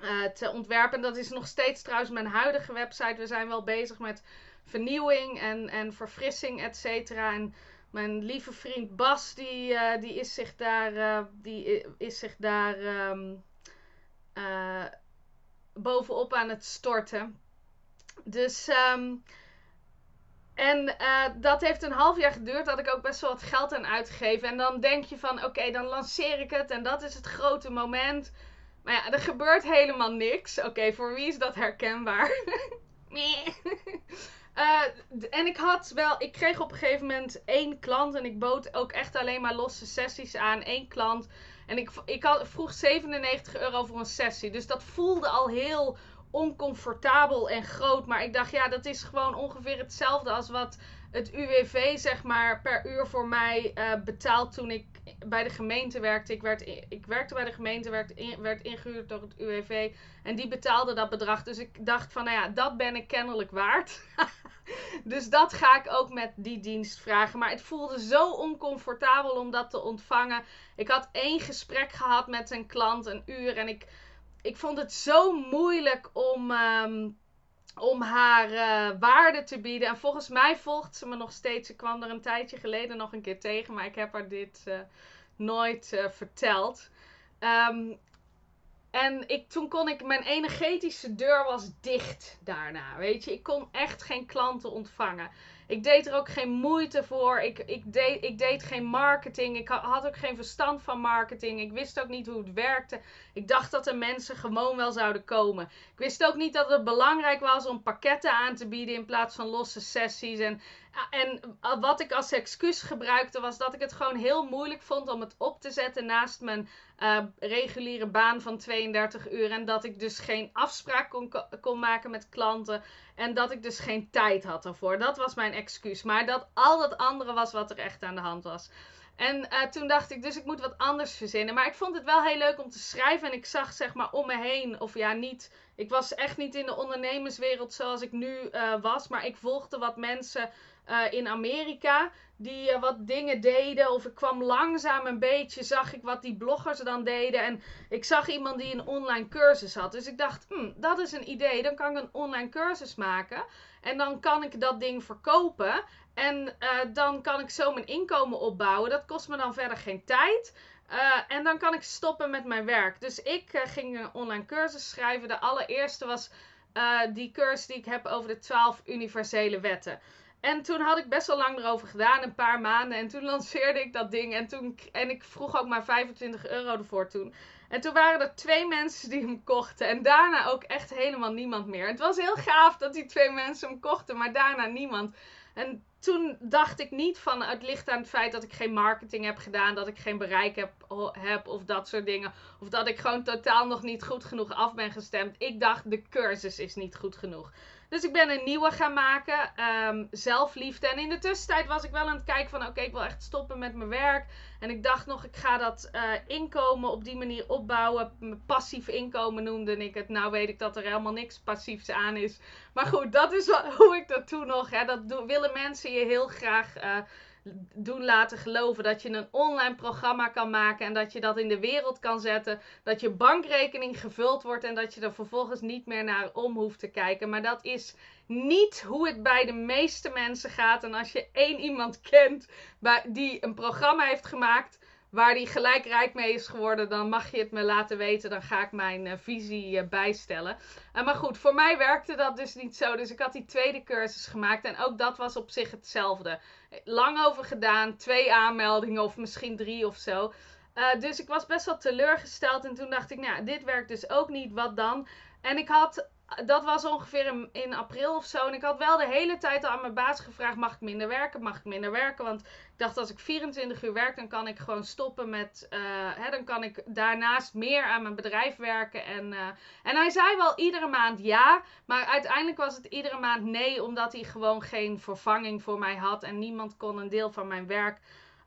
uh, te ontwerpen. Dat is nog steeds trouwens mijn huidige website. We zijn wel bezig met vernieuwing en, en verfrissing, et cetera. En mijn lieve vriend Bas, die, uh, die is zich daar, die is zich daar um, bovenop aan het storten. Dus en uh, dat heeft een half jaar geduurd. Dat ik ook best wel wat geld aan uitgegeven. En dan denk je van, oké, dan lanceer ik het. En dat is het grote moment. Maar ja, er gebeurt helemaal niks. Oké, voor wie is dat herkenbaar? Eh, d- en ik had wel, ik kreeg op een gegeven moment één klant en ik bood ook echt alleen maar losse sessies aan. één klant. En ik, ik vroeg 97 euro voor een sessie. Dus dat voelde al heel oncomfortabel en groot. Maar ik dacht, ja, dat is gewoon ongeveer hetzelfde als wat het UWV, zeg maar, per uur voor mij eh, betaalt toen ik bij de gemeente werkte. Ik, werd, ik werkte bij de gemeente, werd, werd ingehuurd door het UWV. En die betaalde dat bedrag. Dus ik dacht van, nou ja, dat ben ik kennelijk waard. dus dat ga ik ook met die dienst vragen. Maar het voelde zo oncomfortabel om dat te ontvangen. Ik had één gesprek gehad met een klant, een uur. En ik, ik vond het zo moeilijk om, ehm, om haar eh, waarde te bieden. En volgens mij volgt ze me nog steeds. Ik kwam er een tijdje geleden nog een keer tegen. Maar ik heb haar dit eh, nooit eh, verteld. Ehm, en ik, toen kon ik, mijn energetische deur was dicht daarna. Weet je, ik kon echt geen klanten ontvangen. Ik deed er ook geen moeite voor. Ik, ik, deed, ik deed geen marketing. Ik ha- had ook geen verstand van marketing. Ik wist ook niet hoe het werkte. Ik dacht dat de mensen gewoon wel zouden komen. Ik wist ook niet dat het belangrijk was om pakketten aan te bieden in plaats van losse sessies. En, en wat ik als excuus gebruikte was dat ik het gewoon heel moeilijk vond om het op te zetten naast mijn eh, reguliere baan van 32 uur. En dat ik dus geen afspraak kon, kon maken met klanten. En dat ik dus geen tijd had ervoor. Dat was mijn excuus. Maar dat al dat andere was wat er echt aan de hand was. En eh, toen dacht ik, dus ik moet wat anders verzinnen. Maar ik vond het wel heel leuk om te schrijven. En ik zag zeg maar om me heen, of ja, niet. Ik was echt niet in de ondernemerswereld zoals ik nu eh, was. Maar ik volgde wat mensen eh, in Amerika die eh, wat dingen deden. Of ik kwam langzaam een beetje, zag ik wat die bloggers dan deden. En ik zag iemand die een online cursus had. Dus ik dacht, hm, dat is een idee. Dan kan ik een online cursus maken. En dan kan ik dat ding verkopen. En dan kan ik zo mijn inkomen opbouwen. Dat kost me dan verder geen tijd. Uh, en dan kan ik stoppen met mijn werk. Dus ik uh, ging een online cursus schrijven. De allereerste was uh, die cursus die ik heb over de 12 universele wetten. En toen had ik best wel lang erover gedaan, een paar maanden. En toen lanceerde ik dat ding. En, toen, en ik vroeg ook maar 25 euro ervoor toen. En toen waren er twee mensen die hem kochten. En daarna ook echt helemaal niemand meer. Het was heel gaaf dat die twee mensen hem kochten, maar daarna niemand. En toen dacht ik niet van het ligt aan het feit dat ik geen marketing heb gedaan, dat ik geen bereik heb, heb of dat soort dingen. Of dat ik gewoon totaal nog niet goed genoeg af ben gestemd. Ik dacht de cursus is niet goed genoeg. Dus ik ben een nieuwe gaan maken, um, zelfliefde. En in de tussentijd was ik wel aan het kijken van oké, ik wil echt stoppen met mijn werk. En ik dacht nog, ik ga dat uh, inkomen op die manier opbouwen. Passief inkomen noemde ik het. Nou weet ik dat er helemaal niks passiefs aan is. Maar goed, dat is hoe ik dat toen nog. Hè, dat willen mensen je heel graag uh, doen laten geloven. Dat je een online programma kan maken en dat je dat in de wereld kan zetten. Dat je bankrekening gevuld wordt en dat je er vervolgens niet meer naar om hoeft te kijken. Maar dat is niet hoe het bij de meeste mensen gaat. En als je één iemand kent die een programma heeft gemaakt waar die gelijk rijk mee is geworden, dan mag je het me laten weten. Dan ga ik mijn uh, visie uh, bijstellen. Uh, maar goed, voor mij werkte dat dus niet zo. Dus ik had die tweede cursus gemaakt en ook dat was op zich hetzelfde. Lang over gedaan, twee aanmeldingen of misschien drie of zo. dus ik was best wel teleurgesteld en toen dacht ik, nou, dit werkt dus ook niet, wat dan? En ik had dat was ongeveer in, april of zo. En ik had wel de hele tijd al aan mijn baas gevraagd: mag ik minder werken? Mag ik minder werken? Want ik dacht, als ik 24 uur werk, dan kan ik gewoon stoppen met. Uh, hè, dan kan ik daarnaast meer aan mijn bedrijf werken. En, uh, en hij zei wel iedere maand ja. Maar uiteindelijk was het iedere maand nee, omdat hij gewoon geen vervanging voor mij had. En niemand kon een deel van mijn werk.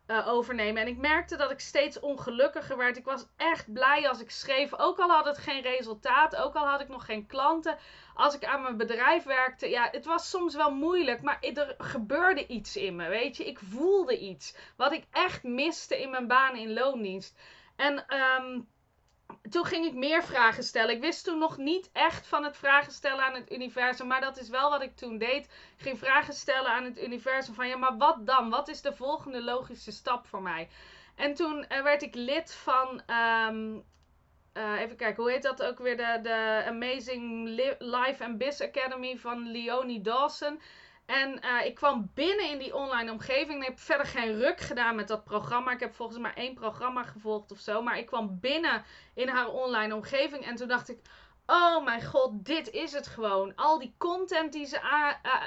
Uh, overnemen. En ik merkte dat ik steeds ongelukkiger werd. Ik was echt blij als ik schreef. Ook al had het geen resultaat. Ook al had ik nog geen klanten. Als ik aan mijn bedrijf werkte. Ja, het was soms wel moeilijk. Maar er gebeurde iets in me. Weet je, ik voelde iets. Wat ik echt miste in mijn baan in loondienst. En um, toen ging ik meer vragen stellen. Ik wist toen nog niet echt van het vragen stellen aan het universum. Maar dat is wel wat ik toen deed. Ik ging vragen stellen aan het universum. Van ja, maar wat dan? Wat is de volgende logische stap voor mij? En toen uh, werd ik lid van. Um, uh, even kijken, hoe heet dat ook weer? De, de Amazing Life and Biz Academy van Leonie Dawson. En uh, ik kwam binnen in die online omgeving. Ik heb verder geen ruk gedaan met dat programma. Ik heb volgens mij één programma gevolgd of zo. Maar ik kwam binnen in haar online omgeving. En toen dacht ik: oh mijn god, dit is het gewoon. Al die content die ze,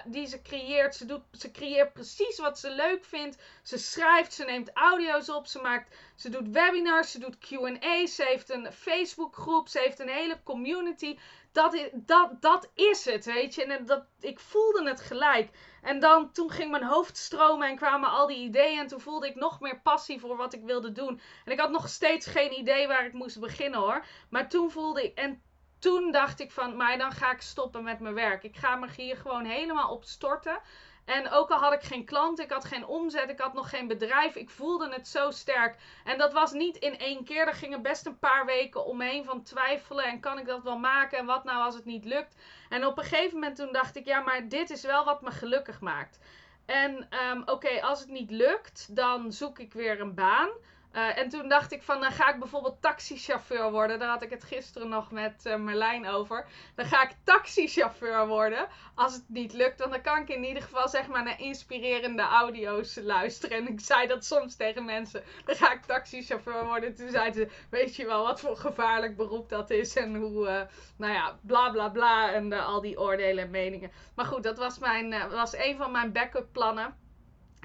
die ze creëert, ze, doet, ze creëert precies wat ze leuk vindt. Ze schrijft, ze neemt audio's op, ze, maakt, ze doet webinars, ze doet QA's, ze heeft een Facebookgroep, ze heeft een hele community. Dat is, dat, dat is het, weet je. En dat, ik voelde het gelijk. En dan, toen ging mijn hoofd stromen en kwamen al die ideeën. En toen voelde ik nog meer passie voor wat ik wilde doen. En ik had nog steeds geen idee waar ik moest beginnen hoor. Maar toen voelde ik, en toen dacht ik van, maar dan ga ik stoppen met mijn werk. Ik ga me hier gewoon helemaal op storten. En ook al had ik geen klant, ik had geen omzet, ik had nog geen bedrijf, ik voelde het zo sterk. En dat was niet in één keer, er gingen best een paar weken omheen van twijfelen en kan ik dat wel maken en wat nou als het niet lukt. En op een gegeven moment toen dacht ik, ja maar dit is wel wat me gelukkig maakt. En um, oké, als het niet lukt, dan zoek ik weer een baan. Uh, en toen dacht ik van, dan ga ik bijvoorbeeld taxichauffeur worden. Daar had ik het gisteren nog met uh, Merlijn over. Dan ga ik taxichauffeur worden. Als het niet lukt, dan kan ik in ieder geval zeg maar naar inspirerende audio's luisteren. En ik zei dat soms tegen mensen. Dan ga ik taxichauffeur worden. Toen zeiden ze, weet je wel wat voor gevaarlijk beroep dat is. En hoe, uh, nou ja, bla bla bla. En al die oordelen en meningen. Maar goed, dat was, mijn, was een van mijn backup plannen.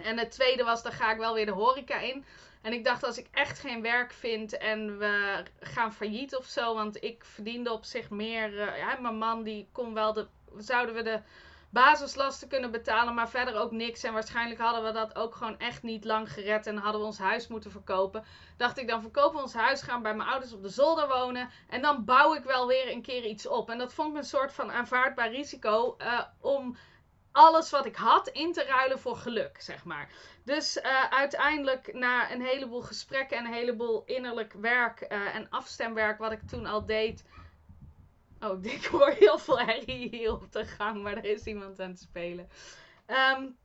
En het tweede was, dan ga ik wel weer de horeca in. En ik dacht, als ik echt geen werk vind en we gaan failliet of zo. Want ik verdiende op zich meer. Uh, ja, mijn man die kon wel de. Zouden we de basislasten kunnen betalen, maar verder ook niks. En waarschijnlijk hadden we dat ook gewoon echt niet lang gered en hadden we ons huis moeten verkopen. Dacht ik, dan verkopen we ons huis, gaan bij mijn ouders op de zolder wonen en dan bouw ik wel weer een keer iets op. En dat vond ik een soort van aanvaardbaar risico uh, om alles wat ik had in te ruilen voor geluk, zeg maar. Dus uh, uiteindelijk na een heleboel gesprekken en een heleboel innerlijk werk uh, en afstemwerk wat ik toen al deed. Oh, ik hoor heel veel herrie hier op de gang, maar er is iemand aan het spelen. Um,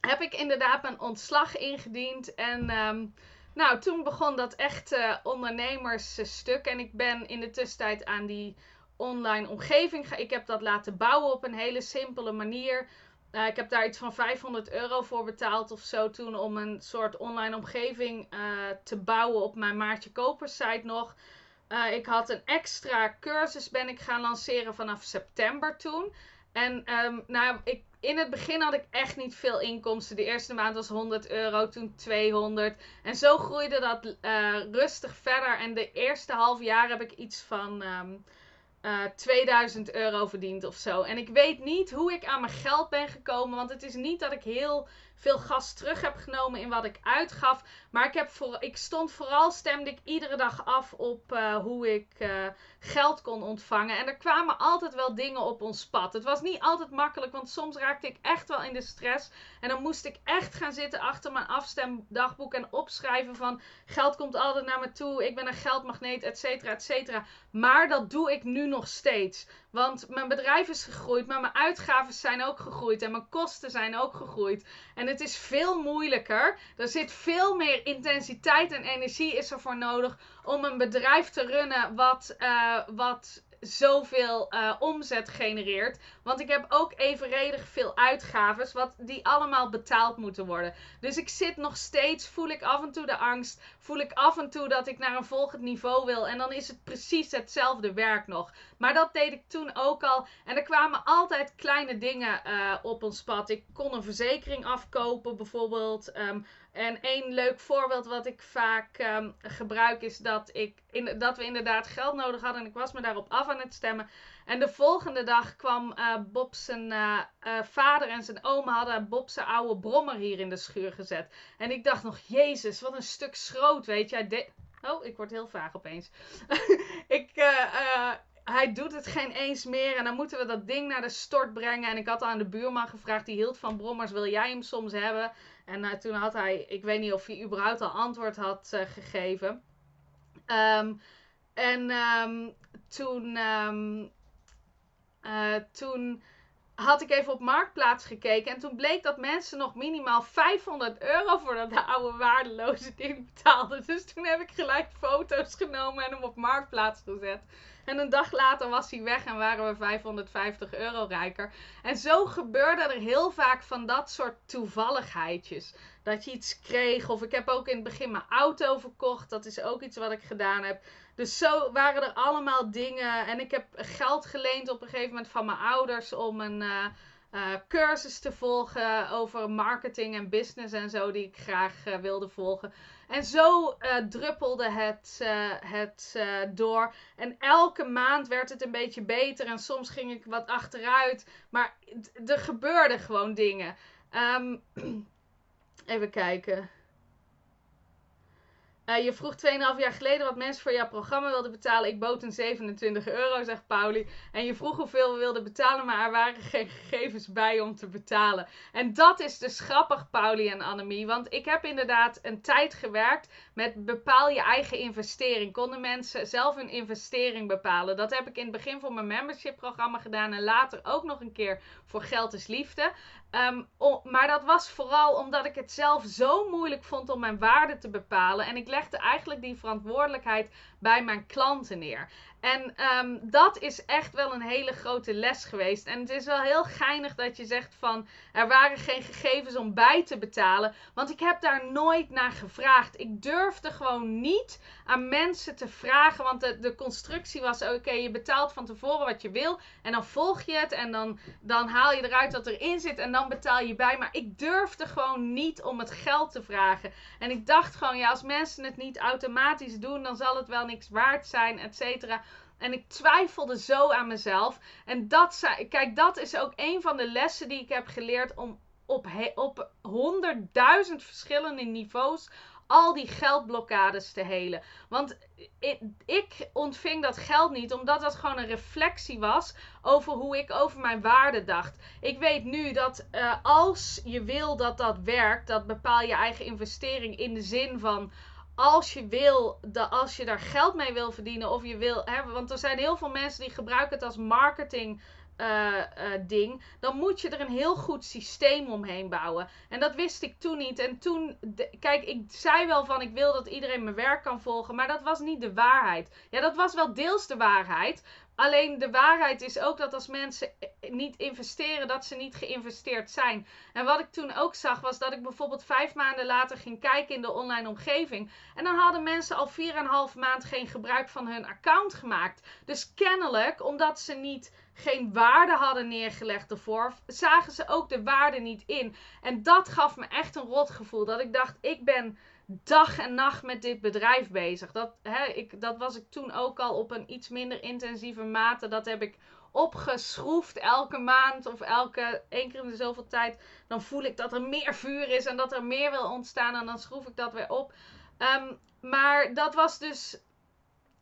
heb ik inderdaad mijn ontslag ingediend en... Um, nou, toen begon dat echte uh, ondernemersstuk. En ik ben in de tussentijd aan die online omgeving. Ik heb dat laten bouwen op een hele simpele manier. Uh, ik heb daar iets van 500 euro voor betaald of zo toen om een soort online omgeving uh, te bouwen op mijn Maartje Kopers site nog. Uh, ik had een extra cursus ben ik gaan lanceren vanaf september toen. En um, nou, ik, in het begin had ik echt niet veel inkomsten. De eerste maand was 100 euro, toen 200. En zo groeide dat rustig verder. En de eerste half jaar heb ik iets van... Um, uh, eh, 2000 euro verdiend of zo. En ik weet niet hoe ik aan mijn geld ben gekomen. Want het is niet dat ik heel veel gas terug heb genomen in wat ik uitgaf. Maar ik, heb voor, ik stond vooral, stemde ik iedere dag af op uh, hoe ik uh, geld kon ontvangen. En er kwamen altijd wel dingen op ons pad. Het was niet altijd makkelijk, want soms raakte ik echt wel in de stress. En dan moest ik echt gaan zitten achter mijn afstemdagboek en opschrijven van geld komt altijd naar me toe. Ik ben een geldmagneet, et cetera, et cetera. Maar dat doe ik nu nog steeds. Want mijn bedrijf is gegroeid, maar mijn uitgaven zijn ook gegroeid en mijn kosten zijn ook gegroeid. En het is veel moeilijker. Er zit veel meer intensiteit en energie is er voor nodig om een bedrijf te runnen wat, uh, wat zoveel uh, omzet genereert. Want ik heb ook evenredig veel uitgaves, wat die allemaal betaald moeten worden. Dus ik zit nog steeds, voel ik af en toe de angst, voel ik af en toe dat ik naar een volgend niveau wil. En dan is het precies hetzelfde werk nog. Maar dat deed ik toen ook al. En er kwamen altijd kleine dingen uh, op ons pad. Ik kon een verzekering afkopen, bijvoorbeeld. Um, en één leuk voorbeeld wat ik vaak um, gebruik is dat, ik in, dat we inderdaad geld nodig hadden. En ik was me daarop af aan het stemmen. En de volgende dag kwam uh, Bob zijn uh, vader en zijn oma hadden Bob zijn oude brommer hier in de schuur gezet. En ik dacht nog, jezus, wat een stuk schroot, weet je. Oh, ik word heel vaag opeens. ik hij doet het geen eens meer. En dan moeten we dat ding naar de stort brengen. En ik had aan de buurman gevraagd, die hield van brommers, wil jij hem soms hebben? En uh, toen had hij, ik weet niet of hij überhaupt al antwoord had uh, gegeven. Um, en um, toen, um, uh, toen had ik even op Marktplaats gekeken. En toen bleek dat mensen nog minimaal 500 euro voor dat oude waardeloze ding betaalden. Dus toen heb ik gelijk foto's genomen en hem op Marktplaats gezet. En een dag later was hij weg en waren we 550 euro rijker. En zo gebeurde er heel vaak van dat soort toevalligheidjes. Dat je iets kreeg. Of ik heb ook in het begin mijn auto verkocht. Dat is ook iets wat ik gedaan heb. Dus zo waren er allemaal dingen. En ik heb geld geleend op een gegeven moment van mijn ouders om een. Uh, uh, cursus te volgen over marketing en business en zo, die ik graag uh, wilde volgen. En zo uh, druppelde het, het door. En elke maand werd het een beetje beter en soms ging ik wat achteruit. Maar er gebeurden gewoon dingen. Um, even kijken. Uh, je vroeg 2,5 jaar geleden wat mensen voor jouw programma wilden betalen. Ik bood een 27 euro, zegt Pauli. En je vroeg hoeveel we wilden betalen, maar er waren geen gegevens bij om te betalen. En dat is dus grappig, Pauli en Annemie. Want ik heb inderdaad een tijd gewerkt met bepaal je eigen investering. Konden mensen zelf hun investering bepalen. Dat heb ik in het begin voor mijn membership programma gedaan. En later ook nog een keer voor Geld is Liefde. Um, maar dat was vooral omdat ik het zelf zo moeilijk vond om mijn waarde te bepalen. En ik legde eigenlijk die verantwoordelijkheid bij mijn klanten neer. En um, dat is echt wel een hele grote les geweest. En het is wel heel geinig dat je zegt van er waren geen gegevens om bij te betalen. Want ik heb daar nooit naar gevraagd. Ik durfde gewoon niet aan mensen te vragen. Want de, de constructie was oké, je betaalt van tevoren wat je wil. En dan volg je het. En dan, dan haal je eruit wat erin zit. En dan betaal je bij. Maar ik durfde gewoon niet om het geld te vragen. En ik dacht gewoon, ja, als mensen het niet automatisch doen, dan zal het wel niks waard zijn, et cetera. En ik twijfelde zo aan mezelf. En dat, kijk, dat is ook een van de lessen die ik heb geleerd om op, op honderdduizend verschillende niveaus al die geldblokkades te helen. Want ik, ontving dat geld niet omdat dat gewoon een reflectie was over hoe ik over mijn waarde dacht. Ik weet nu dat uh, als je wil dat dat werkt, dat bepaal je eigen investering in de zin van als je wil, de, als je daar geld mee wil verdienen of je wil, hè, want er zijn heel veel mensen die gebruiken het als marketing uh, uh, ding, dan moet je er een heel goed systeem omheen bouwen. En dat wist ik toen niet. En toen, kijk, ik zei wel van ik wil dat iedereen mijn werk kan volgen, maar dat was niet de waarheid. Ja, dat was wel deels de waarheid, Alleen de waarheid is ook dat als mensen niet investeren, dat ze niet geïnvesteerd zijn. En wat ik toen ook zag, was dat ik bijvoorbeeld vijf maanden later ging kijken in de online omgeving. En dan hadden mensen al vier en een half maand geen gebruik van hun account gemaakt. Dus kennelijk, omdat ze niet geen waarde hadden neergelegd ervoor, zagen ze ook de waarde niet in. En dat gaf me echt een rot gevoel. Dat ik dacht, ik ben dag en nacht met dit bedrijf bezig. Dat, hè, ik, dat was ik toen ook al op een iets minder intensieve mate. Dat heb ik opgeschroefd elke maand of elke één keer in de zoveel tijd. Dan voel ik dat er meer vuur is en dat er meer wil ontstaan. En dan schroef ik dat weer op. Um, maar dat was dus.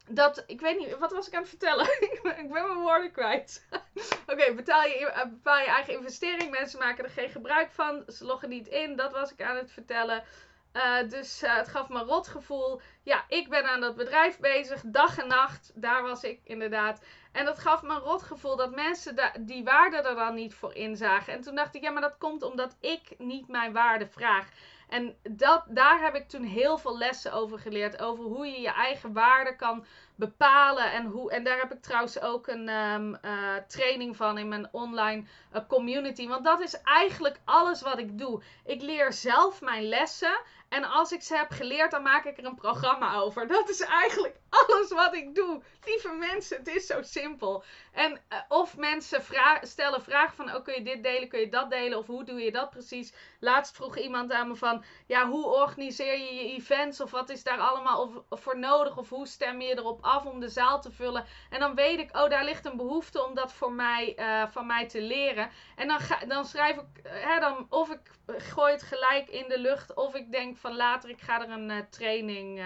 Dat, ik weet niet, wat was ik aan het vertellen? ik ben mijn woorden kwijt. Oké, betaal je, eh, je eigen investering. Mensen maken er geen gebruik van. Ze loggen niet in. Dat was ik aan het vertellen. Uh, dus uh, het gaf me een rot gevoel. Ja, ik ben aan dat bedrijf bezig, dag en nacht. Daar was ik inderdaad. En dat gaf me een rot gevoel dat mensen die waarde er dan niet voor inzagen. En toen dacht ik, ja, maar dat komt omdat ik niet mijn waarde vraag. En dat, daar heb ik toen heel veel lessen over geleerd. Over hoe je je eigen waarde kan bepalen. En, hoe, en daar heb ik trouwens ook een um, uh, training van in mijn online uh, community. Want dat is eigenlijk alles wat ik doe. Ik leer zelf mijn lessen. En als ik ze heb geleerd, dan maak ik er een programma over. Dat is eigenlijk alles wat ik doe. Lieve mensen, het is zo simpel. En uh, of mensen vra stellen vragen van, oh kun je dit delen, kun je dat delen? Of hoe doe je dat precies? Laatst vroeg iemand aan me van, ja hoe organiseer je je events? Of wat is daar allemaal voor nodig? Of hoe stem je erop af om de zaal te vullen? En dan weet ik, oh daar ligt een behoefte om dat voor mij, uh, van mij te leren. En dan, ga, dan schrijf ik, hè, dan, of ik gooi het gelijk in de lucht. Of ik denk van later, ik ga er een uh, training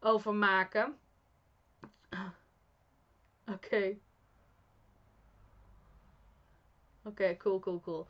over maken. Oké. Oké, cool, cool, cool.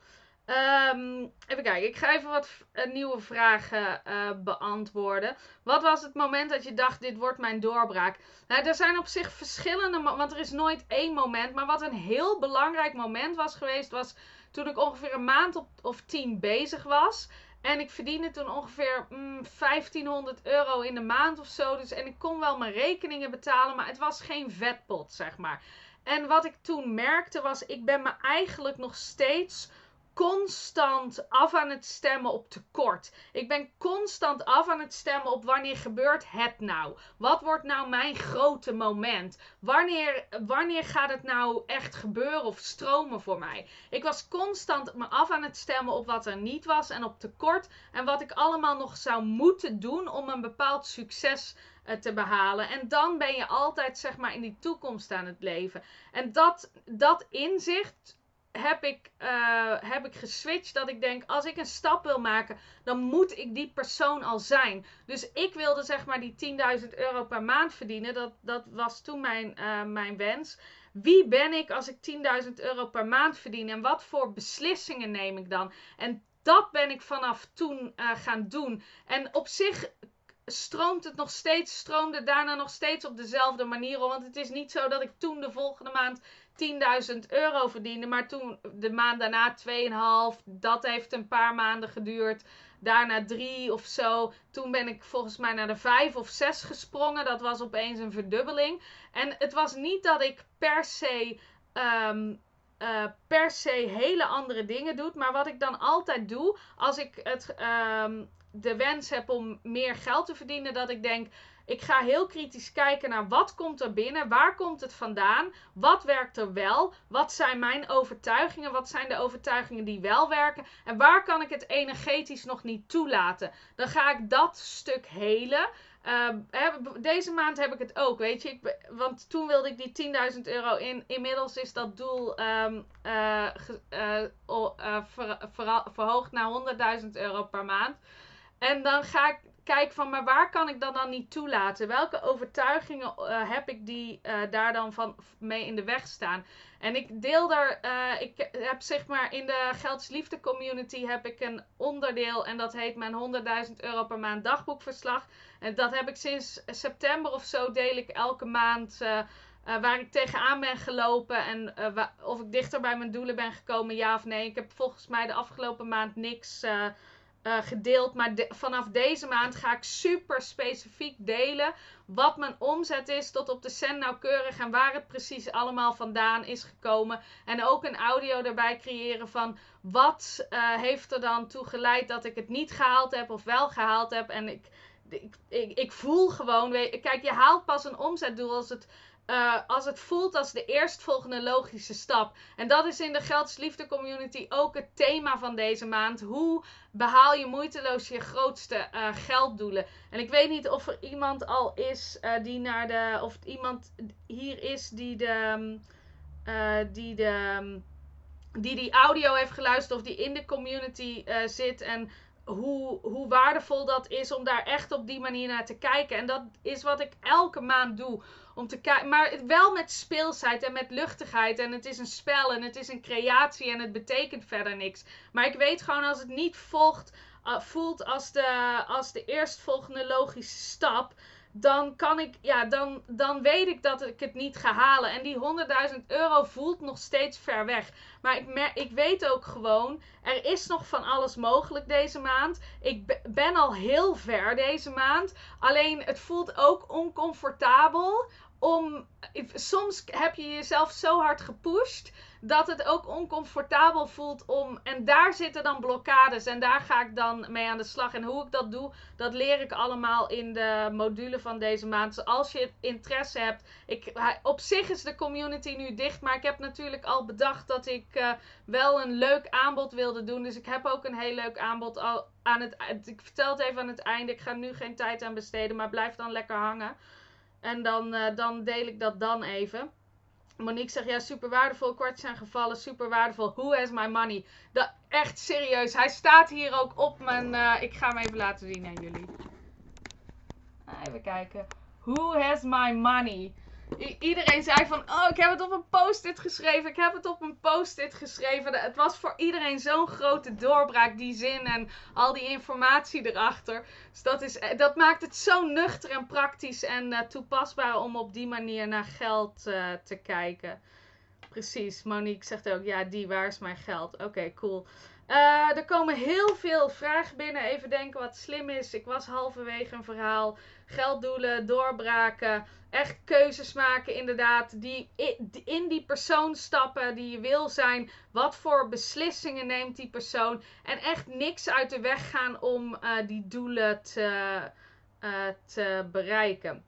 Um, even kijken, ik ga even wat uh, nieuwe vragen uh, beantwoorden. Wat was het moment dat je dacht, dit wordt mijn doorbraak? Nou, er zijn op zich verschillende, want er is nooit één moment. Maar wat een heel belangrijk moment was geweest, was toen ik ongeveer een maand of tien bezig was. En ik verdiende toen ongeveer mm, 1500 euro in de maand of zo. Dus, en ik kon wel mijn rekeningen betalen, maar het was geen vetpot, zeg maar. En wat ik toen merkte was, ik ben me eigenlijk nog steeds constant af aan het stemmen op tekort. Ik ben constant af aan het stemmen op wanneer gebeurt het nou? Wat wordt nou mijn grote moment? Wanneer, wanneer gaat het nou echt gebeuren of stromen voor mij? Ik was constant me af aan het stemmen op wat er niet was en op tekort. En wat ik allemaal nog zou moeten doen om een bepaald succes eh, te behalen. En dan ben je altijd zeg maar in die toekomst aan het leven. En dat, dat inzicht heb ik, uh, heb ik geswitcht dat ik denk, als ik een stap wil maken, dan moet ik die persoon al zijn. Dus ik wilde zeg maar die 10.000 euro per maand verdienen. Dat, dat was toen mijn, uh, mijn wens. Wie ben ik als ik 10.000 euro per maand verdien? En wat voor beslissingen neem ik dan? En dat ben ik vanaf toen uh, gaan doen. En op zich stroomt het nog steeds, stroomde daarna nog steeds op dezelfde manier. Want het is niet zo dat ik toen de volgende maand 10.000 euro verdiende. Maar toen de maand daarna 2,5. Dat heeft een paar maanden geduurd. Daarna 3 of zo. Toen ben ik volgens mij naar de 5 of 6 gesprongen. Dat was opeens een verdubbeling. En het was niet dat ik per se. Um, uh, per se hele andere dingen doe. Maar wat ik dan altijd doe, als ik het, um, de wens heb om meer geld te verdienen, dat ik denk. Ik ga heel kritisch kijken naar wat komt er binnen, waar komt het vandaan, wat werkt er wel, wat zijn mijn overtuigingen, wat zijn de overtuigingen die wel werken en waar kan ik het energetisch nog niet toelaten. Dan ga ik dat stuk helen. Uh, deze maand heb ik het ook, weet je. Ik, want toen wilde ik die 10.000 euro in. Inmiddels is dat doel uh, uh, ver, ver, verhoogd naar 100.000 euro per maand. En dan ga ik kijken van, maar waar kan ik dat dan niet toelaten? Welke overtuigingen uh, heb ik die uh, daar dan van mee in de weg staan? En ik deel daar, uh, ik heb zeg maar in de Geldsliefde community heb ik een onderdeel en dat heet mijn 100.000 euro per maand dagboekverslag. En dat heb ik sinds september of zo deel ik elke maand. Waar ik tegenaan ben gelopen en of ik dichter bij mijn doelen ben gekomen, ja of nee. Ik heb volgens mij de afgelopen maand niks uh, gedeeld. Maar vanaf deze maand ga ik super specifiek delen wat mijn omzet is tot op de cent nauwkeurig en waar het precies allemaal vandaan is gekomen. En ook een audio erbij creëren van wat uh, heeft er dan toe geleid dat ik het niet gehaald heb of wel gehaald heb. En ik, ik, ik, ik voel gewoon, kijk, je haalt pas een omzetdoel als het uh, als het voelt als de eerstvolgende logische stap. En dat is in de Geldsliefde community ook het thema van deze maand. Hoe behaal je moeiteloos je grootste uh, gelddoelen? En ik weet niet of er iemand al is uh, die naar de. Of iemand hier is die de. die de. Die die audio heeft geluisterd of die in de community zit en hoe, hoe waardevol dat is om daar echt op die manier naar te kijken. En dat is wat ik elke maand doe. Om te kijken, maar wel met speelsheid en met luchtigheid. En het is een spel en het is een creatie en het betekent verder niks. Maar ik weet gewoon als het niet volgt, uh, voelt als de, als de eerstvolgende logische stap dan kan ik, ja, dan, dan weet ik dat ik het niet ga halen. En die 100.000 euro voelt nog steeds ver weg. Maar ik, ik weet ook gewoon, er is nog van alles mogelijk deze maand. Ik ben al heel ver deze maand. Alleen het voelt ook oncomfortabel om. Soms heb je jezelf zo hard gepusht dat het ook oncomfortabel voelt om. En daar zitten dan blokkades en daar ga ik dan mee aan de slag. En hoe ik dat doe, dat leer ik allemaal in de module van deze maand. Dus als je interesse hebt, ik, op zich is de community nu dicht, maar ik heb natuurlijk al bedacht dat ik uh, wel een leuk aanbod wilde doen. Dus ik heb ook een heel leuk aanbod al aan het. Ik vertel het even aan het einde. Ik ga nu geen tijd aan besteden, maar blijf dan lekker hangen. En dan, uh, dan deel ik dat dan even. Monique zegt, ja, super waardevol. Kwartjes zijn gevallen, super waardevol. Who has my money? Dat, echt serieus. Hij staat hier ook op mijn... Uh, ik ga hem even laten zien aan jullie. Even kijken. Who has my money? Iedereen zei van, oh, ik heb het op een post-it geschreven. Ik heb het op een post-it geschreven. Het was voor iedereen zo'n grote doorbraak, die zin en al die informatie erachter. Dus dat, is, dat maakt het zo nuchter en praktisch en uh, toepasbaar om op die manier naar geld uh, te kijken. Precies, Monique zegt ook, ja, die, waar is mijn geld? Oké, cool. Eh, er komen heel veel vragen binnen. Even denken wat slim is. Ik was halverwege een verhaal. Gelddoelen, doorbraken. Echt keuzes maken, inderdaad. Die in die persoon stappen die je wil zijn. Wat voor beslissingen neemt die persoon. En echt niks uit de weg gaan om uh, die doelen te, te bereiken.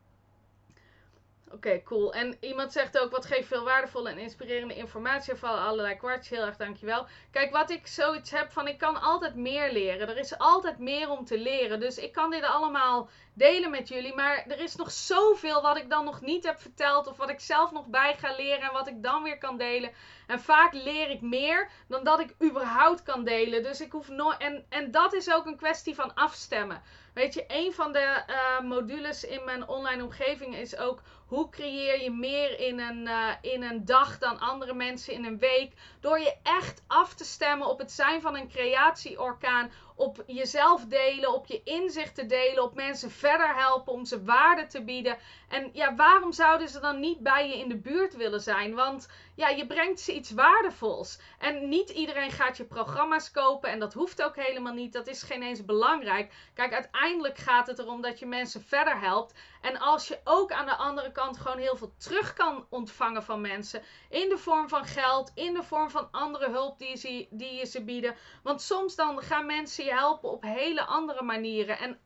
Oké, cool. En iemand zegt ook, wat geeft veel waardevolle en inspirerende informatie. Vallen allerlei kwartjes. Heel erg dankjewel. Kijk, wat ik zoiets heb van, ik kan altijd meer leren. Er is altijd meer om te leren. Dus ik kan dit allemaal delen met jullie. Maar er is nog zoveel wat ik dan nog niet heb verteld. Of wat ik zelf nog bij ga leren. En wat ik dan weer kan delen. En vaak leer ik meer dan dat ik überhaupt kan delen. Dus ik hoef nooit. En, en dat is ook een kwestie van afstemmen. Weet je, een van de uh, modules in mijn online omgeving is ook hoe creëer je meer in een, uh, in een dag dan andere mensen in een week. Door je echt af te stemmen op het zijn van een creatieorkaan op jezelf delen, op je inzichten delen, op mensen verder helpen, om ze waarde te bieden. En ja, waarom zouden ze dan niet bij je in de buurt willen zijn? Want ja, je brengt ze iets waardevols. En niet iedereen gaat je programma's kopen en dat hoeft ook helemaal niet. Dat is geen eens belangrijk. Kijk, uiteindelijk gaat het erom dat je mensen verder helpt. En als je ook aan de andere kant gewoon heel veel terug kan ontvangen van mensen. In de vorm van geld, in de vorm van andere hulp die je, die je ze bieden. Want soms dan gaan mensen je helpen op hele andere manieren. En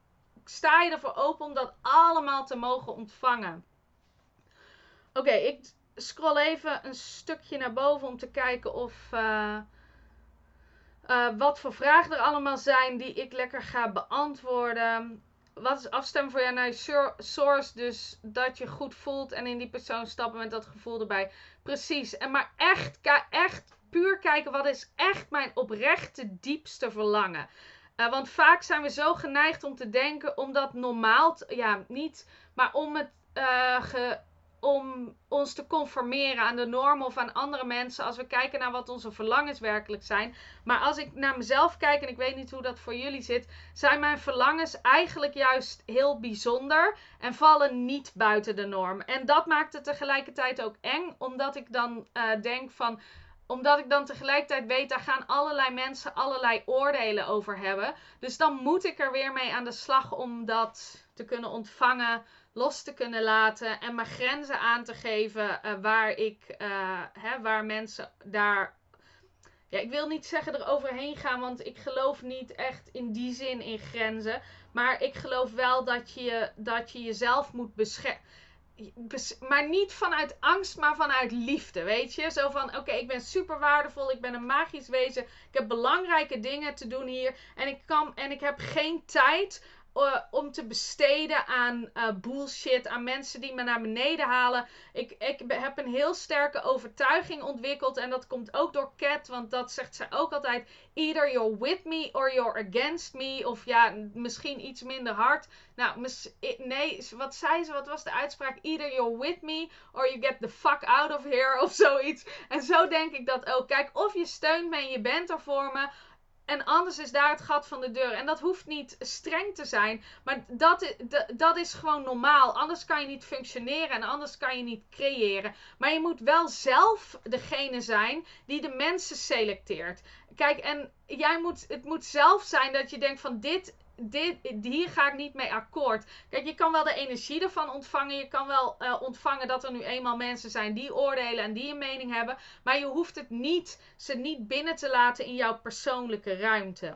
sta je ervoor open om dat allemaal te mogen ontvangen. Oké, ik scroll even een stukje naar boven om te kijken of. Uh, uh, wat voor vragen er allemaal zijn die ik lekker ga beantwoorden wat is afstemmen voor jou naar je source? Dus dat je goed voelt en in die persoon stappen met dat gevoel erbij. Precies. En maar echt, echt puur kijken wat is echt mijn oprechte diepste verlangen. Uh, want vaak zijn we zo geneigd om te denken, om dat normaal, ja, niet, maar om het uh, ge, om ons te conformeren aan de normen of aan andere mensen als we kijken naar wat onze verlangens werkelijk zijn. Maar als ik naar mezelf kijk, en ik weet niet hoe dat voor jullie zit, zijn mijn verlangens eigenlijk juist heel bijzonder en vallen niet buiten de norm. En dat maakt het tegelijkertijd ook eng, omdat ik dan uh, denk van omdat ik dan tegelijkertijd weet, daar gaan allerlei mensen allerlei oordelen over hebben. Dus dan moet ik er weer mee aan de slag om dat te kunnen ontvangen, los te kunnen laten en mijn grenzen aan te geven uh, waar ik, uh, hè, waar mensen daar. Ja, ik wil niet zeggen eroverheen gaan, want ik geloof niet echt in die zin in grenzen. Maar ik geloof wel dat je, dat je jezelf moet beschermen maar niet vanuit angst, maar vanuit liefde, weet je? Zo van, oké, ik ben super waardevol, ik ben een magisch wezen, ik heb belangrijke dingen te doen hier en ik kan en ik heb geen tijd uh, om te besteden aan uh, bullshit, aan mensen die me naar beneden halen. Ik, ik heb een heel sterke overtuiging ontwikkeld en dat komt ook door Cat, want dat zegt zij ook altijd: either you're with me or you're against me, of ja, misschien iets minder hard. Nou, nee, wat zei ze? Wat was de uitspraak? Either you're with me or you get the fuck out of here of zoiets. En zo denk ik dat ook. Kijk, of je steunt me en je bent er voor me. En anders is daar het gat van de deur. En dat hoeft niet streng te zijn. Maar dat, dat is gewoon normaal. Anders kan je niet functioneren en anders kan je niet creëren. Maar je moet wel zelf degene zijn die de mensen selecteert. Kijk, en jij moet, het moet zelf zijn dat je denkt van dit dit, hier ga ik niet mee akkoord. Kijk, je kan wel de energie ervan ontvangen. Je kan wel uh, ontvangen dat er nu eenmaal mensen zijn die oordelen en die een mening hebben. Maar je hoeft het niet, ze niet binnen te laten in jouw persoonlijke ruimte.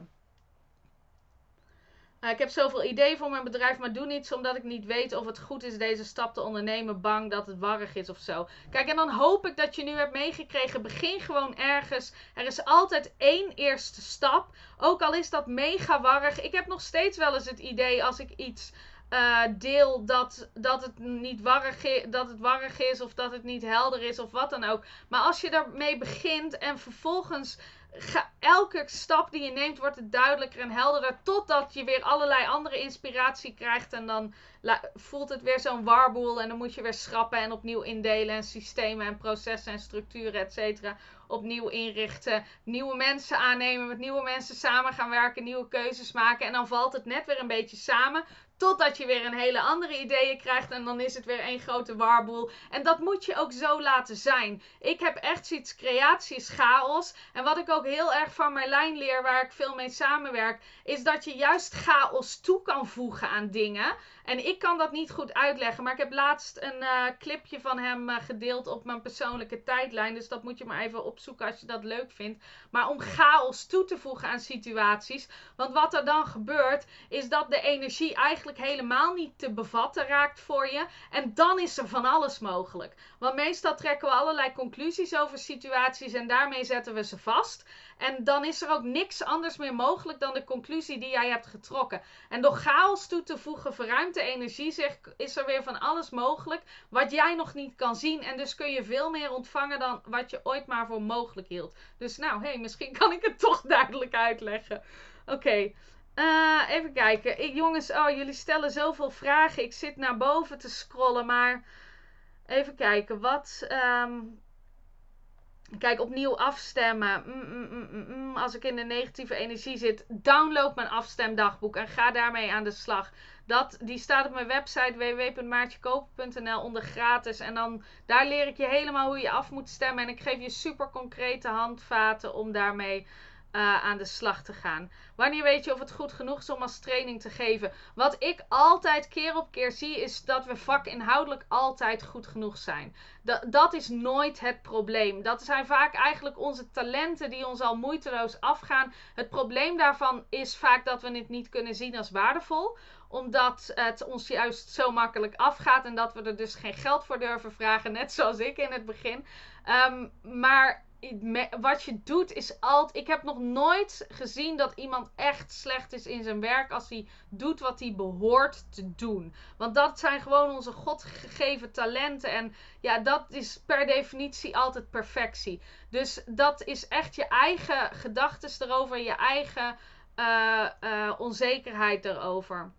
Uh, ik heb zoveel ideeën voor mijn bedrijf, maar doe niets omdat ik niet weet of het goed is deze stap te ondernemen. Bang dat het warrig is of zo. Kijk, en dan hoop ik dat je nu hebt meegekregen. Begin gewoon ergens. Er is altijd één eerste stap. Ook al is dat mega warrig. Ik heb nog steeds wel eens het idee als ik iets uh, deel dat, dat, het niet warrig is, dat het warrig is of dat het niet helder is of wat dan ook. Maar als je daarmee begint en vervolgens ga, elke stap die je neemt wordt het duidelijker en helderder. Totdat je weer allerlei andere inspiratie krijgt. En dan voelt het weer zo'n warboel. En dan moet je weer schrappen en opnieuw indelen. En systemen en processen en structuren, et cetera. opnieuw inrichten, nieuwe mensen aannemen, met nieuwe mensen samen gaan werken, nieuwe keuzes maken. En dan valt het net weer een beetje samen. Totdat je weer een hele andere ideeën krijgt en dan is het weer één grote warboel. En dat moet je ook zo laten zijn. Ik heb echt zoiets, creatie is chaos. En wat ik ook heel erg van Marlijn leer, waar ik veel mee samenwerk, is dat je juist chaos toe kan voegen aan dingen. En ik kan dat niet goed uitleggen, maar ik heb laatst een uh, clipje van hem uh, gedeeld op mijn persoonlijke tijdlijn. Dus dat moet je maar even opzoeken als je dat leuk vindt. Maar om chaos toe te voegen aan situaties. Want wat er dan gebeurt, is dat de energie eigenlijk helemaal niet te bevatten raakt voor je. En dan is er van alles mogelijk. Want meestal trekken we allerlei conclusies over situaties en daarmee zetten we ze vast. En dan is er ook niks anders meer mogelijk dan de conclusie die jij hebt getrokken. En door chaos toe te voegen, verruimte energie, zeg, is er weer van alles mogelijk wat jij nog niet kan zien. En dus kun je veel meer ontvangen dan wat je ooit maar voor mogelijk hield. Dus nou, hé, hey, misschien kan ik het toch duidelijk uitleggen. Oké, uh, even kijken. Ik, jongens, oh, jullie stellen zoveel vragen. Ik zit naar boven te scrollen, maar even kijken. Wat. Um... Kijk, opnieuw afstemmen. Mm, mm, mm, Als ik in de negatieve energie zit, download mijn afstemdagboek en ga daarmee aan de slag. Dat, die staat op mijn website www.maartjekopen.nl onder gratis. En dan daar leer ik je helemaal hoe je af moet stemmen. En ik geef je super concrete handvaten om daarmee uh, aan de slag te gaan. Wanneer weet je of het goed genoeg is om als training te geven? Wat ik altijd keer op keer zie, is dat we vakinhoudelijk altijd goed genoeg zijn. Dat, is nooit het probleem. Dat zijn vaak eigenlijk onze talenten die ons al moeiteloos afgaan. Het probleem daarvan is vaak dat we het niet kunnen zien als waardevol omdat het ons juist zo makkelijk afgaat en dat we er dus geen geld voor durven vragen, net zoals ik in het begin. Um, maar wat je doet is altijd. Ik heb nog nooit gezien dat iemand echt slecht is in zijn werk als hij doet wat hij behoort te doen. Want dat zijn gewoon onze godgegeven talenten. En ja, dat is per definitie altijd perfectie. Dus dat is echt je eigen gedachten erover, je eigen uh, uh, onzekerheid erover.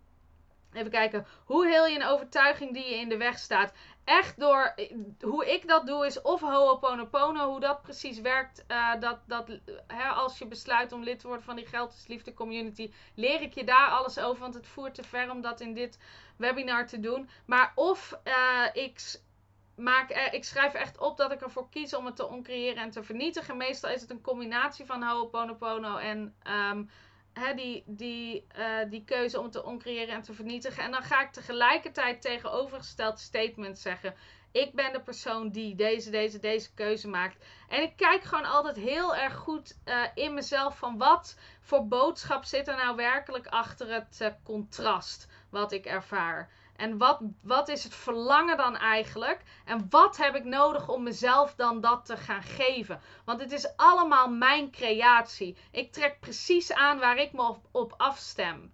Even kijken. Hoe heel je een overtuiging die je in de weg staat? Echt door. Hoe ik dat doe is of Ho'oponopono. Hoe dat precies werkt. Uh, dat, dat, hè, als je besluit om lid te worden van die Geld is Liefde community. Leer ik je daar alles over. Want het voert te ver om dat in dit webinar te doen. Maar of uh, ik maak, ik schrijf echt op dat ik ervoor kies om het te oncreëren en te vernietigen. Meestal is het een combinatie van Ho'oponopono en um, die, die, uh, die keuze om te oncreëren en te vernietigen. En dan ga ik tegelijkertijd tegenovergesteld statement zeggen. Ik ben de persoon die deze, deze, deze keuze maakt. En ik kijk gewoon altijd heel erg goed uh, in mezelf van wat voor boodschap zit er nou werkelijk achter het uh, contrast wat ik ervaar. En wat, wat is het verlangen dan eigenlijk? En wat heb ik nodig om mezelf dan dat te gaan geven? Want het is allemaal mijn creatie. Ik trek precies aan waar ik me op, op afstem.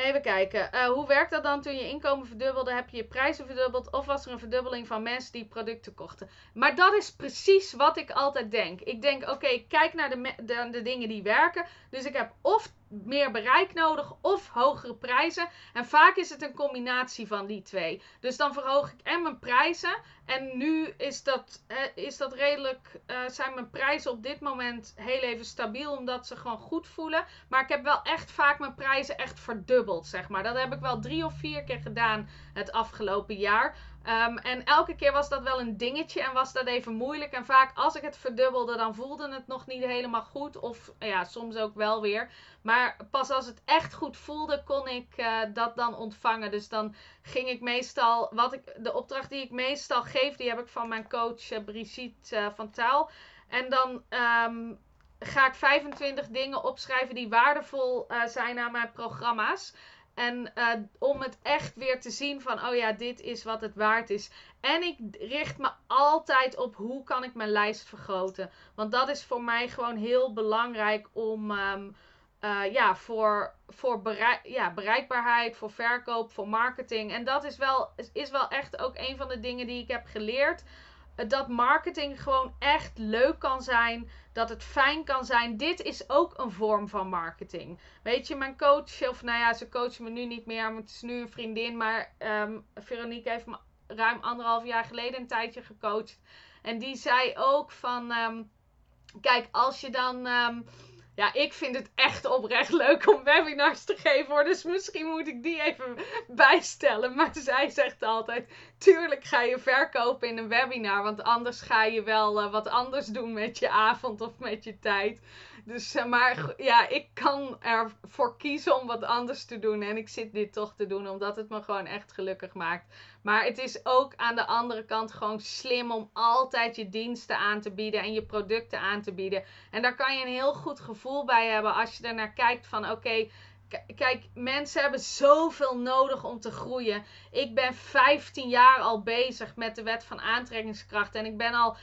Even kijken. Uh, hoe werkt dat dan toen je inkomen verdubbelde? Heb je je prijzen verdubbeld? Of was er een verdubbeling van mensen die producten kochten? Maar dat is precies wat ik altijd denk. Ik denk, oké, kijk naar de, de dingen die werken. Dus ik heb of meer bereik nodig of hogere prijzen. En vaak is het een combinatie van die twee. Dus dan verhoog ik en mijn prijzen. En nu is dat, eh, is dat redelijk. Uh, zijn mijn prijzen op dit moment heel even stabiel. Omdat ze gewoon goed voelen. Maar ik heb wel echt vaak mijn prijzen echt verdubbeld. Zeg maar. Dat heb ik wel drie of vier keer gedaan het afgelopen jaar. Um, en elke keer was dat wel een dingetje en was dat even moeilijk. En vaak als ik het verdubbelde, dan voelde het nog niet helemaal goed. Of ja, soms ook wel weer. Maar pas als het echt goed voelde, kon ik uh, dat dan ontvangen. Dus dan ging ik meestal, wat ik, de opdracht die ik meestal geef, die heb ik van mijn coach uh, Brigitte uh, van Taal. En dan um, ga ik 25 dingen opschrijven die waardevol zijn aan mijn programma's. En uh, om het echt weer te zien van, oh ja, dit is wat het waard is. En ik richt me altijd op hoe kan ik mijn lijst vergroten. Want dat is voor mij gewoon heel belangrijk om, um, uh, ja, voor, voor ja, bereikbaarheid, voor verkoop, voor marketing. En dat is wel, is wel echt ook een van de dingen die ik heb geleerd dat marketing gewoon echt leuk kan zijn. Dat het fijn kan zijn. Dit is ook een vorm van marketing. Weet je, mijn coach, of nou ja, ze coacht me nu niet meer, maar het is nu een vriendin. Maar um, Veronique heeft me ruim anderhalf jaar geleden een tijdje gecoacht. En die zei ook van. ehm, kijk, als je dan. ehm, ja, ik vind het echt oprecht leuk om webinars te geven hoor. Dus misschien moet ik die even bijstellen. Maar zij zegt altijd: tuurlijk ga je verkopen in een webinar. Want anders ga je wel eh, wat anders doen met je avond of met je tijd. Dus eh, maar ja, ik kan ervoor kiezen om wat anders te doen. En ik zit dit toch te doen omdat het me gewoon echt gelukkig maakt. Maar het is ook aan de andere kant gewoon slim om altijd je diensten aan te bieden en je producten aan te bieden. En daar kan je een heel goed gevoel bij hebben als je ernaar kijkt van oké. Kijk, mensen hebben zoveel nodig om te groeien. Ik ben 15 jaar al bezig met de wet van aantrekkingskracht. En ik ben al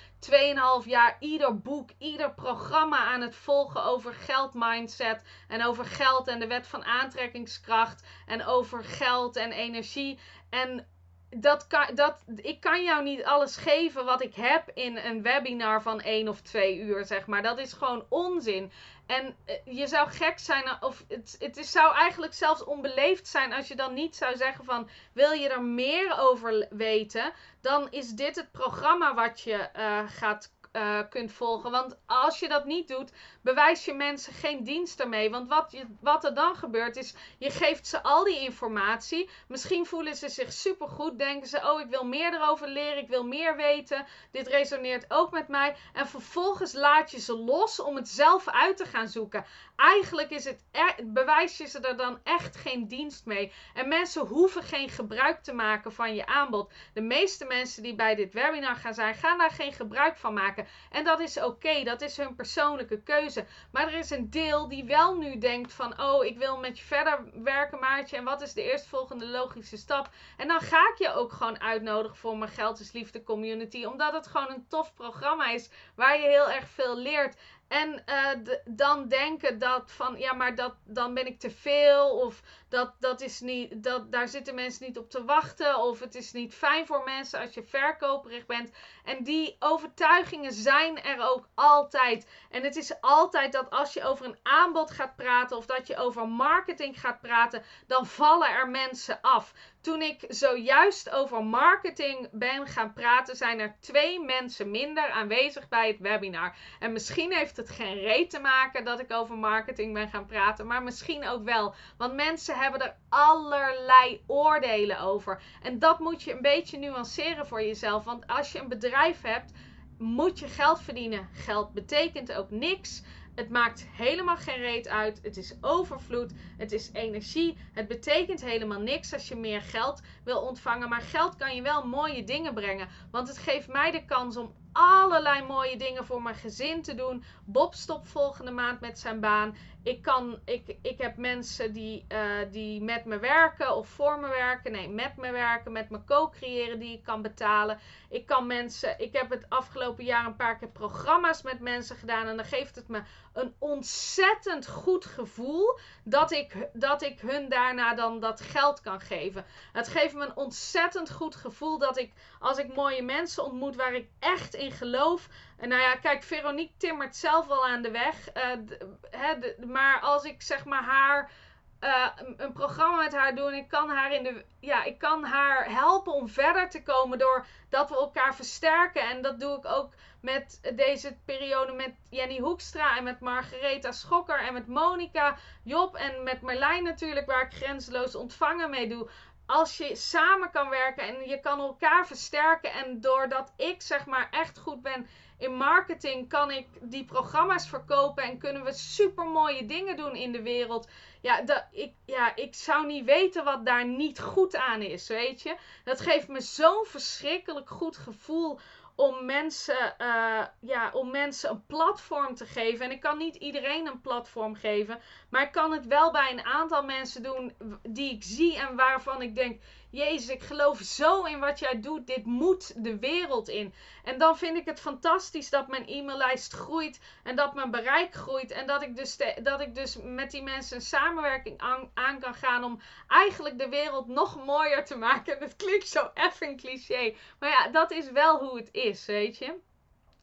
2,5 jaar ieder boek, ieder programma aan het volgen over geldmindset. En over geld en de wet van aantrekkingskracht. En over geld en energie. En dat dat, ik kan jou niet alles geven wat ik heb in een webinar van 1 of 2 uur, zeg maar. Dat is gewoon onzin. En eh, je zou gek zijn, of het, het zou eigenlijk zelfs onbeleefd zijn als je dan niet zou zeggen van... Wil je er meer over weten, dan is dit het programma wat je eh, gaat eh, kunt volgen. Want als je dat niet doet, bewijs je mensen geen dienst ermee. Want wat, je, wat er dan gebeurt is, je geeft ze al die informatie. Misschien voelen ze zich supergoed. Denken ze, oh ik wil meer erover leren. Ik wil meer weten. Dit resoneert ook met mij. En vervolgens laat je ze los om het zelf uit te gaan zoeken. Eigenlijk is het er, bewijs je ze er dan echt geen dienst mee. En mensen hoeven geen gebruik te maken van je aanbod. De meeste mensen die bij dit webinar gaan zijn, gaan daar geen gebruik van maken. En dat is oké, dat is hun persoonlijke keuze. Maar er is een deel die wel nu denkt van, oh, ik wil met je verder werken, Maartje. En wat is de eerstvolgende logische stap? En dan ga ik je ook gewoon uitnodigen voor mijn Geld is Liefde community. Omdat het gewoon een tof programma is waar je heel erg veel leert. En eh, dan denken dat van, ja, maar dat, dan ben ik te veel. Of dat, dat is niet, dat, daar zitten mensen niet op te wachten. Of het is niet fijn voor mensen als je verkoperig bent. En die overtuigingen zijn er ook altijd. En het is altijd dat als je over een aanbod gaat praten of dat je over marketing gaat praten, dan vallen er mensen af. Toen ik zojuist over marketing ben gaan praten, zijn er twee mensen minder aanwezig bij het webinar. En misschien heeft het geen reet te maken dat ik over marketing ben gaan praten, maar misschien ook wel. Want mensen hebben er allerlei oordelen over. En dat moet je een beetje nuanceren voor jezelf. Want als je een bedrijf hebt, moet je geld verdienen. Geld betekent ook niks. Het maakt helemaal geen reet uit. Het is overvloed. Het is energie. Het betekent helemaal niks als je meer geld wil ontvangen. Maar geld kan je wel mooie dingen brengen. Want het geeft mij de kans om allerlei mooie dingen voor mijn gezin te doen. Bob stopt volgende maand met zijn baan. Ik, kan, ik, ik heb mensen die, eh, die met me werken of voor me werken. Nee, met me werken, met me co-creëren die ik kan betalen. Ik kan mensen, ik heb het afgelopen jaar een paar keer programma's met mensen gedaan. En dan geeft het me een ontzettend goed gevoel dat ik, dat ik hun daarna dan dat geld kan geven. Het geeft me een ontzettend goed gevoel dat ik, als ik mooie mensen ontmoet waar ik echt in geloof. En nou ja, kijk, Veronique timmert zelf wel aan de weg. eh, maar als ik zeg maar haar. eh, een- programma met haar doe ik kan haar in de ja, ik kan haar helpen om verder te komen door dat we elkaar versterken en dat doe ik ook met deze periode met Jenny Hoekstra en met Margaretha Schokker en met Monica Job en met Marlijn natuurlijk waar ik grenzeloos ontvangen mee doe als je samen kan werken en je kan elkaar versterken en doordat ik zeg maar echt goed ben in marketing kan ik die programma's verkopen en kunnen we super mooie dingen doen in de wereld. Ja, dat, ik, ja, ik zou niet weten wat daar niet goed aan is, weet je. Dat geeft me zo'n verschrikkelijk goed gevoel om mensen, eh, ja, om mensen een platform te geven. En ik kan niet iedereen een platform geven, maar ik kan het wel bij een aantal mensen doen die ik zie en waarvan ik denk: Jezus, ik geloof zo in wat jij doet. Dit moet de wereld in. En dan vind ik het fantastisch dat mijn e-maillijst groeit en dat mijn bereik groeit. En dat ik dus, dat ik dus met die mensen een samenwerking aan, aan kan gaan om eigenlijk de wereld nog mooier te maken. En het klinkt zo effing cliché. Maar ja, dat is wel hoe het is, weet je.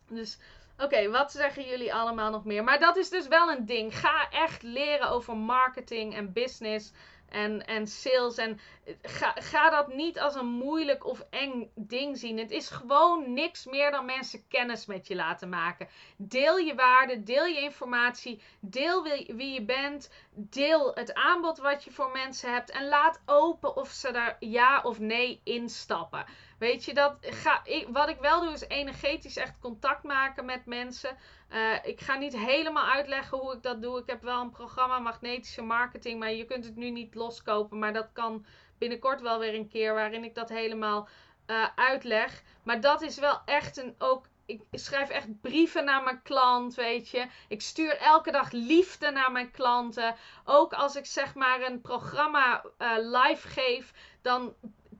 Dus Oké, wat zeggen jullie allemaal nog meer? Maar dat is dus wel een ding. Ga echt leren over marketing en business en, en sales. En ga, ga dat niet als een moeilijk of eng ding zien. Het is gewoon niks meer dan mensen kennis met je laten maken. Deel je waarde, deel je informatie, deel wie, wie je bent, deel het aanbod wat je voor mensen hebt en laat open of ze daar ja of nee instappen. Weet je dat? Ga, ik, wat ik wel doe is energetisch echt contact maken met mensen. Uh, ik ga niet helemaal uitleggen hoe ik dat doe. Ik heb wel een programma magnetische marketing, maar je kunt het nu niet loskopen. Maar dat kan binnenkort wel weer een keer waarin ik dat helemaal uh, uitleg. Maar dat is wel echt een ook. Ik schrijf echt brieven naar mijn klant, weet je. Ik stuur elke dag liefde naar mijn klanten. Ook als ik zeg maar een programma uh, live geef, dan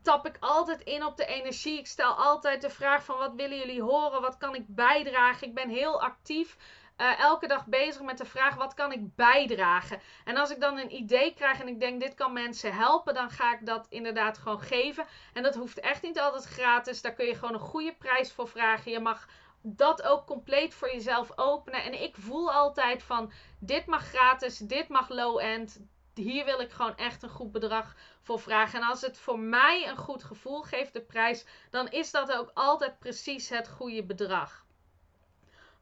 tap ik altijd in op de energie. Ik stel altijd de vraag van wat willen jullie horen? Wat kan ik bijdragen? Ik ben heel actief. Uh, elke dag bezig met de vraag: wat kan ik bijdragen? En als ik dan een idee krijg en ik denk: dit kan mensen helpen, dan ga ik dat inderdaad gewoon geven. En dat hoeft echt niet altijd gratis. Daar kun je gewoon een goede prijs voor vragen. Je mag dat ook compleet voor jezelf openen. En ik voel altijd van: dit mag gratis, dit mag low-end hier wil ik gewoon echt een goed bedrag voor vragen. En als het voor mij een goed gevoel geeft, de prijs, dan is dat ook altijd precies het goede bedrag.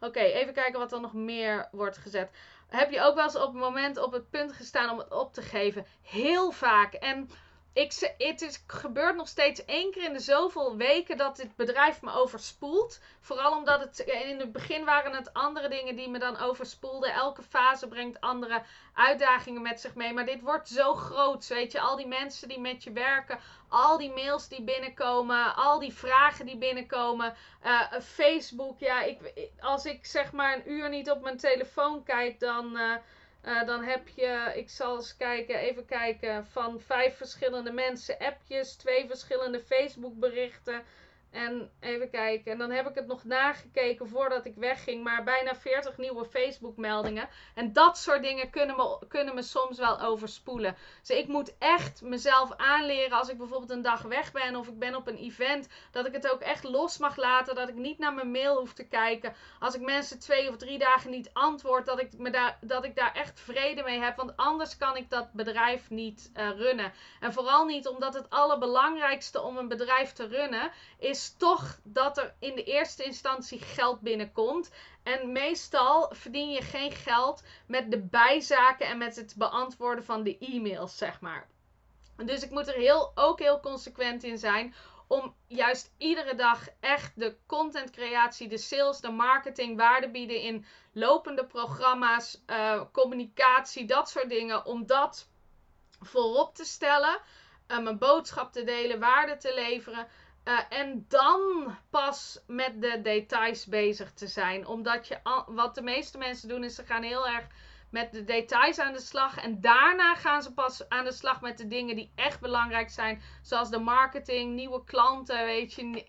Oké, even kijken wat er nog meer wordt gezet. Heb je ook wel eens op het moment op het punt gestaan om het op te geven? Heel vaak. En ik, het is, gebeurt nog steeds één keer in de zoveel weken dat dit bedrijf me overspoelt. Vooral omdat het in het begin waren het andere dingen die me dan overspoelden. Elke fase brengt andere uitdagingen met zich mee. Maar dit wordt zo groot. Weet je, al die mensen die met je werken, al die mails die binnenkomen, al die vragen die binnenkomen. Uh, Facebook, ja, ik, als ik zeg maar een uur niet op mijn telefoon kijk, dan. Uh, uh, dan heb je, ik zal eens kijken, even kijken, van vijf verschillende mensen appjes, twee verschillende Facebook berichten. En even kijken. En dan heb ik het nog nagekeken voordat ik wegging. Maar bijna 40 nieuwe Facebook meldingen. En dat soort dingen kunnen me, kunnen me soms wel overspoelen. Dus ik moet echt mezelf aanleren als ik bijvoorbeeld een dag weg ben. Of ik ben op een event. Dat ik het ook echt los mag laten. Dat ik niet naar mijn mail hoef te kijken. Als ik mensen twee of drie dagen niet antwoord. Dat ik, me daar, dat ik daar echt vrede mee heb. Want anders kan ik dat bedrijf niet uh, runnen. En vooral niet omdat het allerbelangrijkste om een bedrijf te runnen is toch dat er in de eerste instantie geld binnenkomt. En meestal verdien je geen geld met de bijzaken en met het beantwoorden van de e-mails, zeg maar. Dus ik moet er heel, ook heel consequent in zijn om juist iedere dag echt de contentcreatie, de sales, de marketing, waarde bieden in lopende programma's, uh, communicatie, dat soort dingen, om dat voorop te stellen, uh, mijn boodschap te delen, waarde te leveren. Uh, en dan pas met de details bezig te zijn. Omdat je, wat de meeste mensen doen, is ze gaan heel erg met de details aan de slag. En daarna gaan ze pas aan de slag met de dingen die echt belangrijk zijn. Zoals de marketing, nieuwe klanten, weet je.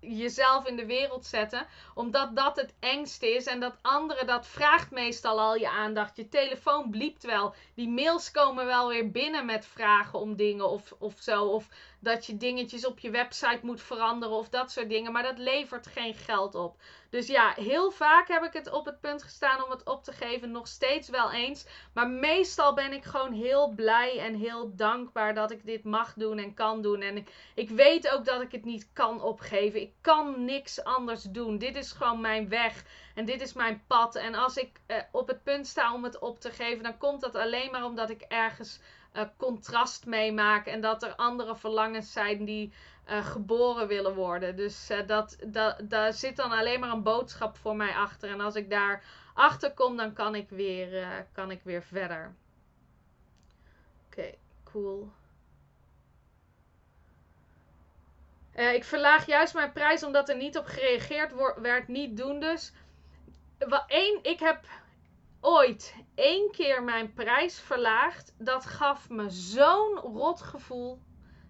Jezelf in de wereld zetten. Omdat dat het engste is. En dat andere, dat vraagt meestal al je aandacht. Je telefoon bliept wel. Die mails komen wel weer binnen met vragen om dingen of, of zo. Of dat je dingetjes op je website moet veranderen of dat soort dingen. Maar dat levert geen geld op. Dus ja, heel vaak heb ik het op het punt gestaan om het op te geven. Nog steeds wel eens. Maar meestal ben ik gewoon heel blij en heel dankbaar dat ik dit mag doen en kan doen. En ik, ik weet ook dat ik het niet kan opgeven. Ik kan niks anders doen. Dit is gewoon mijn weg. En dit is mijn pad. En als ik eh, op het punt sta om het op te geven, dan komt dat alleen maar omdat ik ergens uh, contrast meemaak. En dat er andere verlangens zijn die uh, geboren willen worden. Dus uh, dat, dat, daar zit dan alleen maar een boodschap voor mij achter. En als ik daar achter kom, dan kan ik weer, kan ik weer verder. Oké, okay, cool. Ik verlaag juist mijn prijs omdat er niet op gereageerd werd. Niet doen dus. Eén, ik heb ooit één keer mijn prijs verlaagd. Dat gaf me zo'n rot gevoel.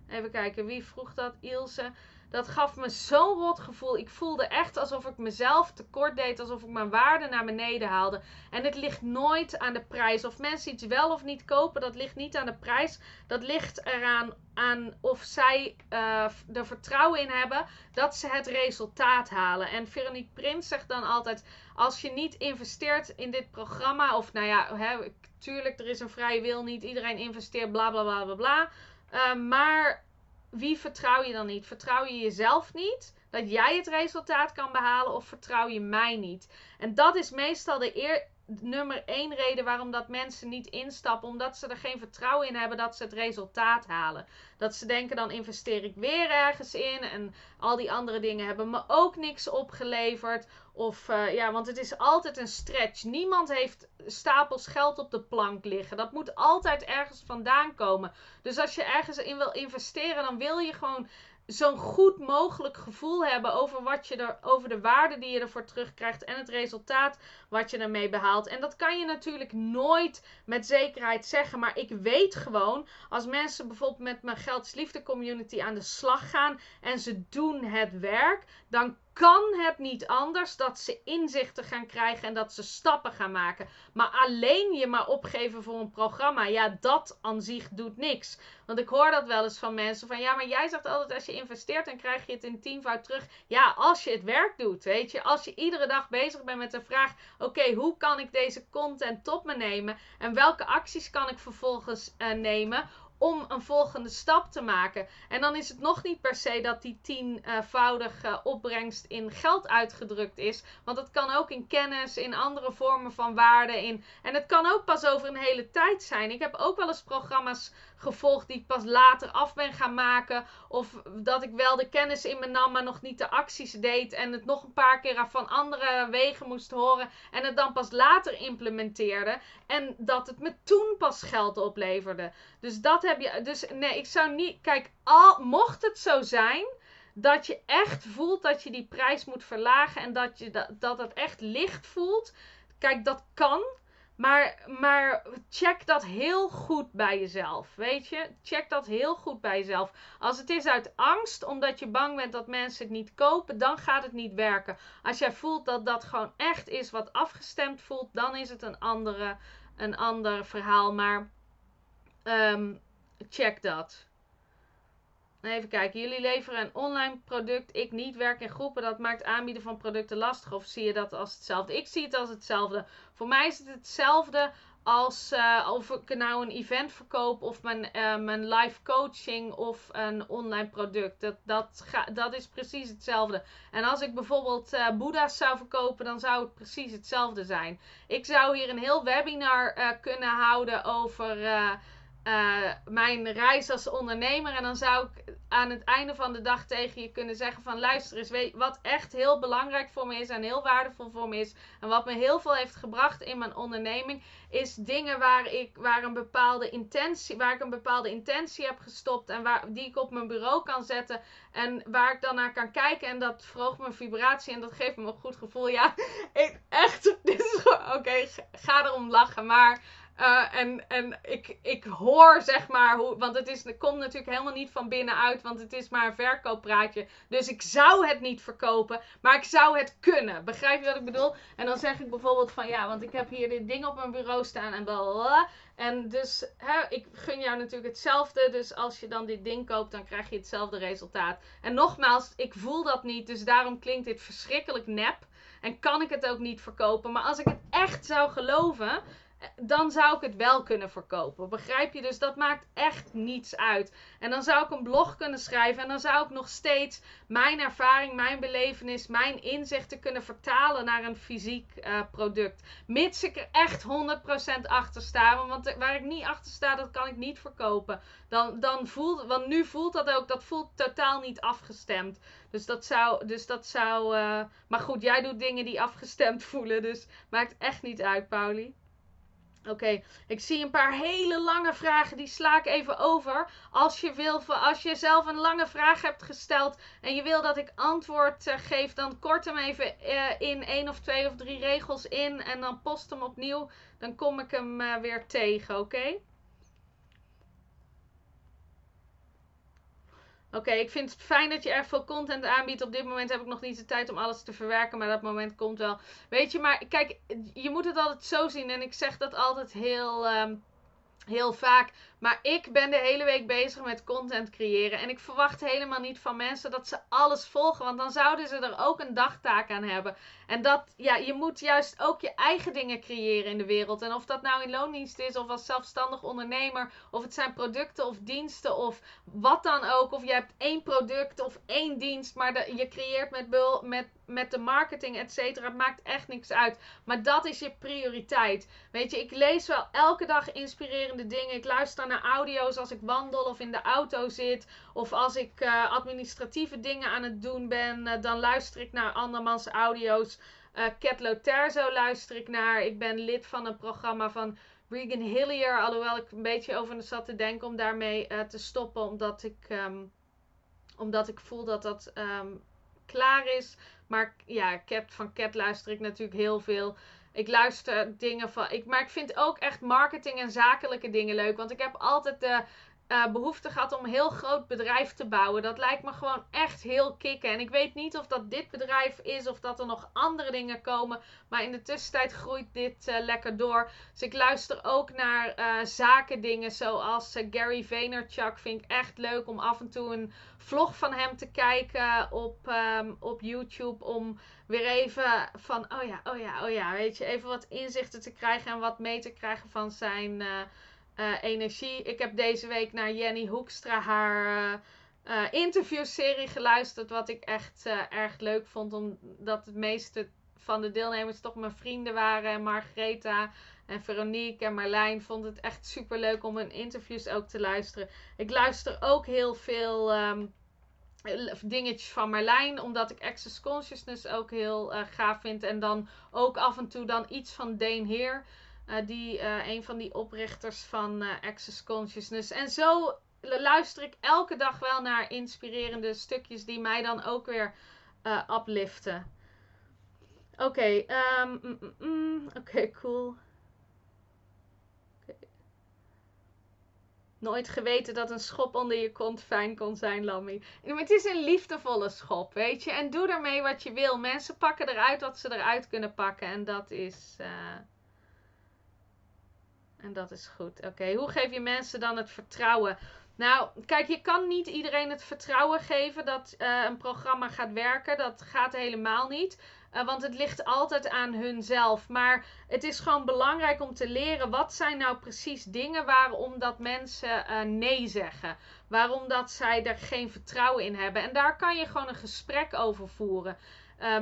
Even kijken, wie vroeg dat? Ilse. Dat gaf me zo'n rot gevoel. Ik voelde echt alsof ik mezelf tekort deed. Alsof ik mijn waarde naar beneden haalde. En het ligt nooit aan de prijs. Of mensen iets wel of niet kopen, dat ligt niet aan de prijs. Dat ligt eraan aan of zij uh, er vertrouwen in hebben dat ze het resultaat halen. En Veronique Prins zegt dan altijd: als je niet investeert in dit programma, of nou ja, hè, tuurlijk, er is een vrije wil, niet iedereen investeert, bla bla bla bla bla. Uh, maar wie vertrouw je dan niet? Vertrouw je jezelf niet? Dat jij het resultaat kan behalen of vertrouw je mij niet? En dat is meestal de eer, nummer één reden waarom dat mensen niet instappen. Omdat ze er geen vertrouwen in hebben dat ze het resultaat halen. Dat ze denken dan investeer ik weer ergens in. En al die andere dingen hebben me ook niks opgeleverd. Of uh, ja, want het is altijd een stretch. Niemand heeft stapels geld op de plank liggen. Dat moet altijd ergens vandaan komen. Dus als je ergens in wil investeren, dan wil je gewoon zo'n goed mogelijk gevoel hebben over wat je er, over de waarde die je ervoor terugkrijgt en het resultaat wat je ermee behaalt. En dat kan je natuurlijk nooit met zekerheid zeggen, maar ik weet gewoon als mensen bijvoorbeeld met mijn geldsliefde community aan de slag gaan en ze doen het werk, dan kan het niet anders dat ze inzichten gaan krijgen en dat ze stappen gaan maken. Maar alleen je maar opgeven voor een programma, ja, dat aan zich doet niks. Want ik hoor dat wel eens van mensen van ja, maar jij zegt altijd als je investeert dan krijg je het in tienvoud terug. Ja, als je het werk doet, weet je. Als je iedere dag bezig bent met de vraag, oké, hoe kan ik deze content tot me nemen en welke acties kan ik vervolgens uh, nemen om een volgende stap te maken. En dan is het nog niet per se dat die tienvoudige opbrengst in geld uitgedrukt is. Want het kan ook in kennis, in andere vormen van waarde. In, en het kan ook pas over een hele tijd zijn. Ik heb ook wel eens programma's gevolgd die ik pas later af ben gaan maken. Of dat ik wel de kennis in me nam, maar nog niet de acties deed. En het nog een paar keer van andere wegen moest horen. En het dan pas later implementeerde. En dat het me toen pas geld opleverde. Dus dat heb je. Dus nee, ik zou niet. Kijk, al mocht het zo zijn dat je echt voelt dat je die prijs moet verlagen en dat je dat, dat het echt licht voelt. Kijk, dat kan. Maar, maar check dat heel goed bij jezelf. Weet je? Check dat heel goed bij jezelf. Als het is uit angst, omdat je bang bent dat mensen het niet kopen, dan gaat het niet werken. Als jij voelt dat dat gewoon echt is wat afgestemd voelt, dan is het een, andere, een ander verhaal. Maar um, check dat. Even kijken. Jullie leveren een online product. Ik niet werk in groepen. Dat maakt aanbieden van producten lastig. Of zie je dat als hetzelfde? Ik zie het als hetzelfde. Voor mij is het hetzelfde als uh, of ik nou een event verkoop of mijn, uh, mijn live coaching of een online product. Dat, dat, dat is precies hetzelfde. En als ik bijvoorbeeld uh, Boeddha's zou verkopen, dan zou het precies hetzelfde zijn. Ik zou hier een heel webinar kunnen houden over uh, mijn reis als ondernemer. En dan zou ik aan het einde van de dag tegen je kunnen zeggen van luister eens, wat echt heel belangrijk voor me is en heel waardevol voor me is. En wat me heel veel heeft gebracht in mijn onderneming. Is dingen waar ik, waar een bepaalde intentie, waar ik een bepaalde intentie heb gestopt. En waar, die ik op mijn bureau kan zetten. En waar ik dan naar kan kijken. En dat verhoogt mijn vibratie. En dat geeft me een goed gevoel. Ja, ik, echt. Dit is Oké, ga erom lachen. Maar uh, en en ik, ik hoor zeg maar hoe. Want het, is, het komt natuurlijk helemaal niet van binnenuit. Want het is maar een verkooppraatje. Dus ik zou het niet verkopen. Maar ik zou het kunnen. Begrijp je wat ik bedoel? En dan zeg ik bijvoorbeeld van ja. Want ik heb hier dit ding op mijn bureau staan. En blablabla. En dus hè, ik gun jou natuurlijk hetzelfde. Dus als je dan dit ding koopt. Dan krijg je hetzelfde resultaat. En nogmaals. Ik voel dat niet. Dus daarom klinkt dit verschrikkelijk nep. En kan ik het ook niet verkopen. Maar als ik het echt zou geloven dan zou ik het wel kunnen verkopen. Begrijp je? Dus dat maakt echt niets uit. En dan zou ik een blog kunnen schrijven en dan zou ik nog steeds mijn ervaring, mijn belevenis, mijn inzichten kunnen vertalen naar een fysiek uh, product. Mits ik er echt 100% achter sta. Want waar ik niet achter sta, dat kan ik niet verkopen. Dan, dan voelt, want nu voelt dat ook, dat voelt totaal niet afgestemd. Dus dat zou, dus dat zou, uh, maar goed, jij doet dingen die afgestemd voelen. Dus maakt echt niet uit, Pauli. Oké, ik zie een paar hele lange vragen. Die sla ik even over. Als je, wil, als je zelf een lange vraag hebt gesteld en je wil dat ik antwoord uh, geef, dan kort hem even uh, in één of twee of drie regels in en dan post hem opnieuw. Dan kom ik hem uh, weer tegen, oké? Oké, ik vind het fijn dat je erg veel content aanbiedt. Op dit moment heb ik nog niet de tijd om alles te verwerken, maar dat moment komt wel. Weet je, maar kijk, je moet het altijd zo zien. En ik zeg dat altijd heel. ehm, heel vaak. Maar ik ben de hele week bezig met content creëren. En ik verwacht helemaal niet van mensen dat ze alles volgen. Want dan zouden ze er ook een dagtaak aan hebben. En dat, ja, je moet juist ook je eigen dingen creëren in de wereld. En of dat nou in loondienst is, of als zelfstandig ondernemer, of het zijn producten of diensten, of wat dan ook. Of je hebt één product of één dienst, maar je creëert met, bul, met, met de marketing, et cetera. Het maakt echt niks uit. Maar dat is je prioriteit. Weet je, ik lees wel elke dag inspirerende dingen. Ik luister naar audio's als ik wandel of in de auto zit. Of als ik uh, administratieve dingen aan het doen ben, uh, dan luister ik naar andermans audio's. Uh, Cat Loterzo luister ik naar. Ik ben lid van een programma van Regan Hillier. Alhoewel ik een beetje over zat te denken om daarmee te stoppen. Omdat ik, um, omdat ik voel dat dat um, klaar is. Maar ja, Cat, van Cat luister ik natuurlijk heel veel. Ik luister dingen van. Ik, maar ik vind ook echt marketing en zakelijke dingen leuk. Want ik heb altijd de uh, behoefte gehad om een heel groot bedrijf te bouwen. Dat lijkt me gewoon echt heel kicken. En ik weet niet of dat dit bedrijf is of dat er nog andere dingen komen. Maar in de tussentijd groeit dit uh, lekker door. Dus ik luister ook naar uh, zakendingen zoals Gary Vaynerchuk. Vind ik echt leuk om af en toe een vlog van hem te kijken op, um, op YouTube. Om weer even van, oh ja, oh ja, oh ja, weet je, even wat inzichten te krijgen en wat mee te krijgen van zijn uh, energie. Ik heb deze week naar Jenny Hoekstra haar uh, uh, interviewserie geluisterd. Wat ik echt erg leuk vond. Omdat het meeste van de deelnemers toch mijn vrienden waren. En Margaretha en Veronique en Marlijn vond het echt super leuk om hun interviews ook te luisteren. Ik luister ook heel veel um, dingetjes van Marlijn. Omdat ik Access Consciousness ook heel gaaf vind. En dan ook af en toe dan iets van Dane Heer. Uh, die, uh, een van die oprichters van uh, Access Consciousness. En zo luister ik elke dag wel naar inspirerende stukjes die mij dan ook weer upliften. Oké, um, mm, mm, mm, oké, cool. Nooit geweten dat een schop onder je kont fijn kon zijn, Lammy. Het is een liefdevolle schop, weet je. En doe ermee wat je wil. Mensen pakken eruit wat ze eruit kunnen pakken. En dat is... En dat is goed. Oké, hoe geef je mensen dan het vertrouwen? Nou, kijk, je kan niet iedereen het vertrouwen geven dat uh, een programma gaat werken. Dat gaat helemaal niet. Uh, want het ligt altijd aan hunzelf. Maar het is gewoon belangrijk om te leren wat zijn nou precies dingen waarom dat mensen uh, nee zeggen. Waarom dat zij er geen vertrouwen in hebben. En daar kan je gewoon een gesprek over voeren.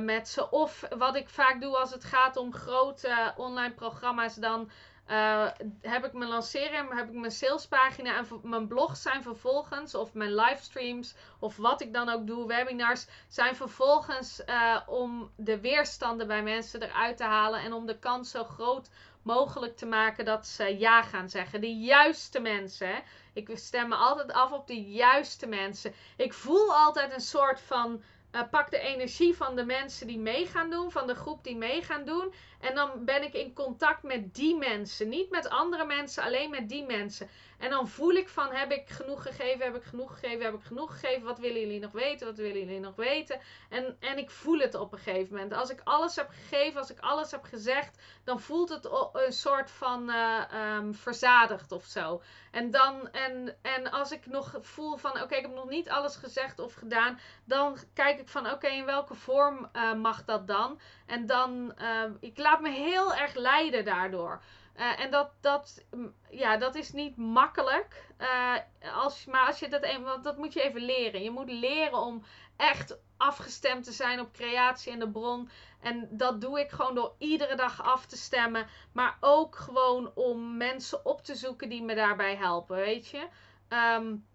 Met ze. Of wat ik vaak doe als het gaat om grote online programma's, dan uh, heb ik mijn lancering, heb ik mijn salespagina en mijn blogs zijn vervolgens, of mijn livestreams, of wat ik dan ook doe, webinars, zijn vervolgens uh, om de weerstanden bij mensen eruit te halen en om de kans zo groot mogelijk te maken dat ze ja gaan zeggen. De juiste mensen. Ik stem me altijd af op de juiste mensen. Ik voel altijd een soort van uh, pak de energie van de mensen die mee gaan doen, van de groep die mee gaan doen. En dan ben ik in contact met die mensen. Niet met andere mensen, alleen met die mensen. En dan voel ik van, heb ik genoeg gegeven, heb ik genoeg gegeven, heb ik genoeg gegeven. Wat willen jullie nog weten, wat willen jullie nog weten? En, en ik voel het op een gegeven moment. Als ik alles heb gegeven, als ik alles heb gezegd, dan voelt het een soort van uh, um, verzadigd of zo. En, dan, en, en als ik nog voel van, oké, ik heb nog niet alles gezegd of gedaan. Dan kijk ik van, oké, in welke vorm uh, mag dat dan? En dan, uh, ik laat me heel erg leiden daardoor. Uh, en dat, dat, ja, dat is niet makkelijk. Uh, als, maar als je dat, even, want dat moet je even leren. Je moet leren om echt afgestemd te zijn op creatie en de bron. En dat doe ik gewoon door iedere dag af te stemmen. Maar ook gewoon om mensen op te zoeken die me daarbij helpen, weet je. Um,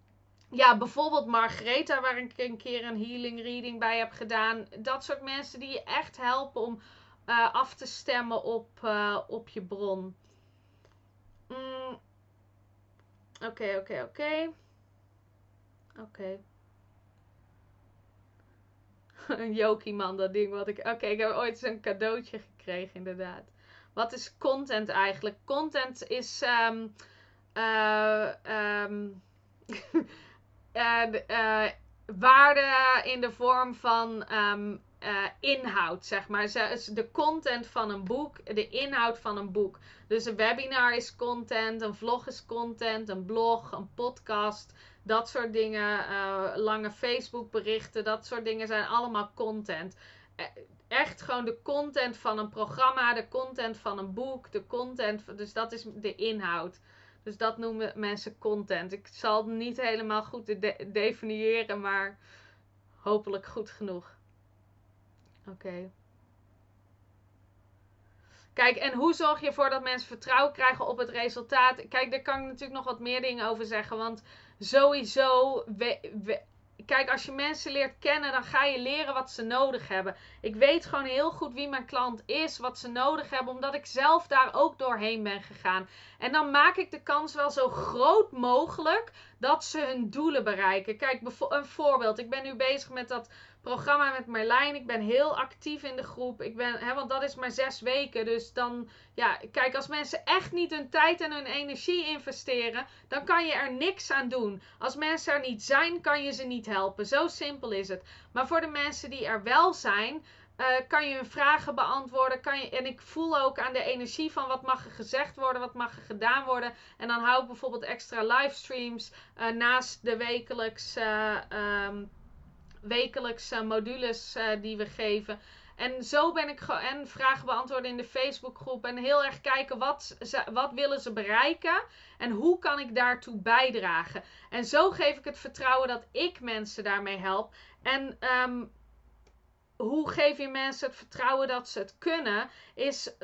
ja, bijvoorbeeld Margaretha, waar ik een keer een healing reading bij heb gedaan. Dat soort mensen die je echt helpen om uh, af te stemmen op, uh, op je bron. Oké, oké, oké. Oké. Een Jokie man, dat ding wat ik... Oké, ik heb ooit een cadeautje gekregen, inderdaad. Wat is content eigenlijk? Content is... Um, waarde in de vorm van ehm, eh, inhoud, zeg maar. De content van een boek, de inhoud van een boek. Dus een webinar is content, een vlog is content, een blog, een podcast, dat soort dingen. Uh, lange Facebook berichten, dat soort dingen zijn allemaal content. Eh, echt gewoon de content van een programma, de content van een boek, de content. Dus dat is de inhoud. Dus dat noemen mensen content. Ik zal het niet helemaal goed definiëren, maar hopelijk goed genoeg. Oké. Kijk, en hoe zorg je ervoor dat mensen vertrouwen krijgen op het resultaat? Kijk, daar kan ik natuurlijk nog wat meer dingen over zeggen. Want sowieso, we, kijk, als je mensen leert kennen, dan ga je leren wat ze nodig hebben. Ik weet gewoon heel goed wie mijn klant is, wat ze nodig hebben, omdat ik zelf daar ook doorheen ben gegaan. En dan maak ik de kans wel zo groot mogelijk dat ze hun doelen bereiken. Kijk, een voorbeeld. Ik ben nu bezig met dat programma met Marlijn. Ik ben heel actief in de groep. Ik ben, hè, want dat is maar zes weken. Dus dan, ja, kijk, als mensen echt niet hun tijd en hun energie investeren, dan kan je er niks aan doen. Als mensen er niet zijn, kan je ze niet helpen. Zo simpel is het. Maar voor de mensen die er wel zijn, uh, kan je hun vragen beantwoorden. Kan je, en ik voel ook aan de energie van wat mag er gezegd worden, wat mag er gedaan worden. En dan hou ik bijvoorbeeld extra livestreams uh, naast de wekelijks. Um, wekelijkse modules uh, die we geven. En zo ben ik en vragen beantwoorden in de Facebookgroep. En heel erg kijken wat, wat willen ze bereiken. En hoe kan ik daartoe bijdragen. En zo geef ik het vertrouwen dat ik mensen daarmee help. En um, hoe geef je mensen het vertrouwen dat ze het kunnen? Is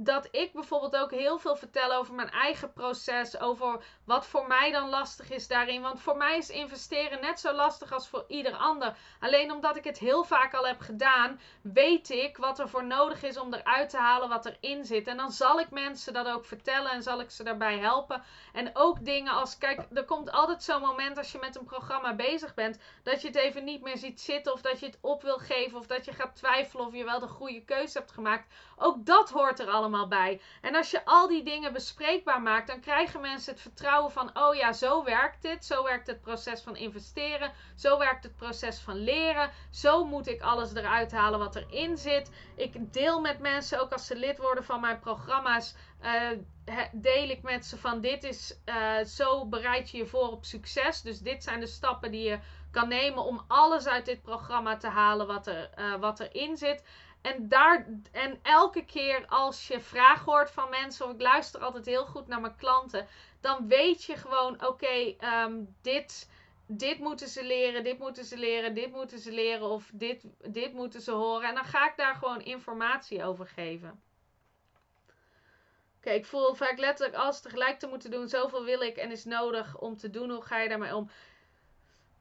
dat ik bijvoorbeeld ook heel veel vertel over mijn eigen proces. Over wat voor mij dan lastig is daarin. Want voor mij is investeren net zo lastig als voor ieder ander. Alleen omdat ik het heel vaak al heb gedaan, weet ik wat er voor nodig is om eruit te halen wat erin zit. En dan zal ik mensen dat ook vertellen en zal ik ze daarbij helpen. En ook dingen als, kijk, er komt altijd zo'n moment als je met een programma bezig bent, dat je het even niet meer ziet zitten. Of dat je het op wil geven. Of dat je gaat twijfelen of je wel de goede keuze hebt gemaakt. Ook dat hoort er allemaal bij. En als je al die dingen bespreekbaar maakt, dan krijgen mensen het vertrouwen van: oh ja, zo werkt dit. Zo werkt het proces van investeren. Zo werkt het proces van leren. Zo moet ik alles eruit halen wat erin zit. Ik deel met mensen, ook als ze lid worden van mijn programma's. Uh, deel ik met ze van dit is uh, zo bereid je je voor op succes. Dus dit zijn de stappen die je kan nemen om alles uit dit programma te halen wat, er, uh, wat erin zit. En, daar, en elke keer als je vragen hoort van mensen, of ik luister altijd heel goed naar mijn klanten, dan weet je gewoon: oké, ehm, dit, dit moeten ze leren, dit moeten ze leren, dit moeten ze leren, of dit, dit moeten ze horen. En dan ga ik daar gewoon informatie over geven. Oké, ik voel vaak letterlijk alles tegelijk te moeten doen. Zoveel wil ik en is nodig om te doen. Hoe ga je daarmee om?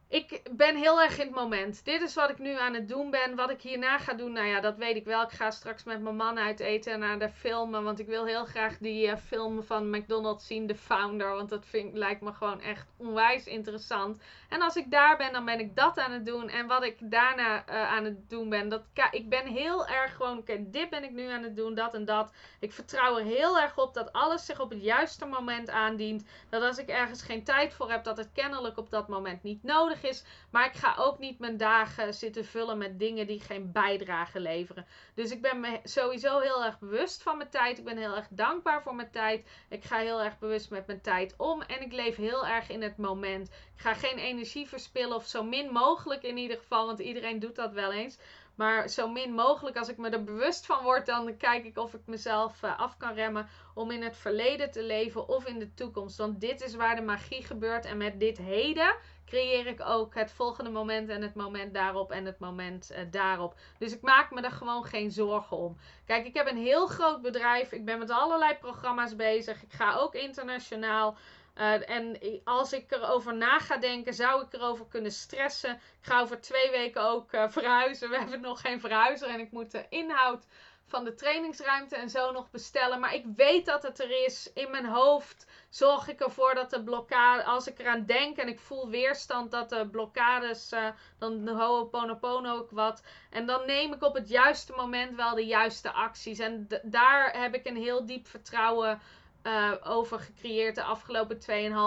Ik ben heel erg in het moment. Dit is wat ik nu aan het doen ben. Wat ik hierna ga doen, nou ja, dat weet ik wel. Ik ga straks met mijn man uit eten en naar de filmen. Want ik wil heel graag die uh, film van McDonald's zien, The Founder. Want dat vind, lijkt me gewoon echt onwijs interessant. En als ik daar ben, dan ben ik dat aan het doen. En wat ik daarna uh, aan het doen ben, dat, ik ben heel erg gewoon, oké, dit ben ik nu aan het doen, dat en dat. Ik vertrouw er heel erg op dat alles zich op het juiste moment aandient. Dat als ik ergens geen tijd voor heb, dat het kennelijk op dat moment niet nodig is. Maar ik ga ook niet mijn dagen zitten vullen met dingen die geen bijdrage leveren. Dus ik ben me sowieso heel erg bewust van mijn tijd. Ik ben heel erg dankbaar voor mijn tijd. Ik ga heel erg bewust met mijn tijd om. En ik leef heel erg in het moment. Ik ga geen energie verspillen of zo min mogelijk in ieder geval. Want iedereen doet dat wel eens. Maar zo min mogelijk, als ik me er bewust van word, dan kijk ik of ik mezelf uh, af kan remmen om in het verleden te leven of in de toekomst. Want dit is waar de magie gebeurt. En met dit heden creëer ik ook het volgende moment en het moment daarop en het moment uh, daarop. Dus ik maak me er gewoon geen zorgen om. Kijk, ik heb een heel groot bedrijf. Ik ben met allerlei programma's bezig. Ik ga ook internationaal. Uh, en als ik erover na ga denken, zou ik erover kunnen stressen. Ik ga over twee weken ook uh, verhuizen. We hebben nog geen verhuizer en ik moet de inhoud van de trainingsruimte en zo nog bestellen. Maar ik weet dat het er is. In mijn hoofd zorg ik ervoor dat de blokkade, als ik eraan denk en ik voel weerstand, dat de blokkades, uh, dan ho'oponopono ook wat. En dan neem ik op het juiste moment wel de juiste acties. En daar heb ik een heel diep vertrouwen uh, over gecreëerd de afgelopen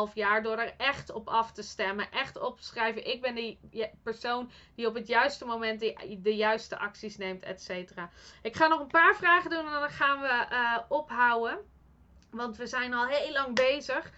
2,5 jaar. Door er echt op af te stemmen. Echt op te schrijven. Ik ben die persoon die op het juiste moment de, juiste acties neemt, et cetera. Ik ga nog een paar vragen doen en dan gaan we uh, ophouden. Want we zijn al heel lang bezig.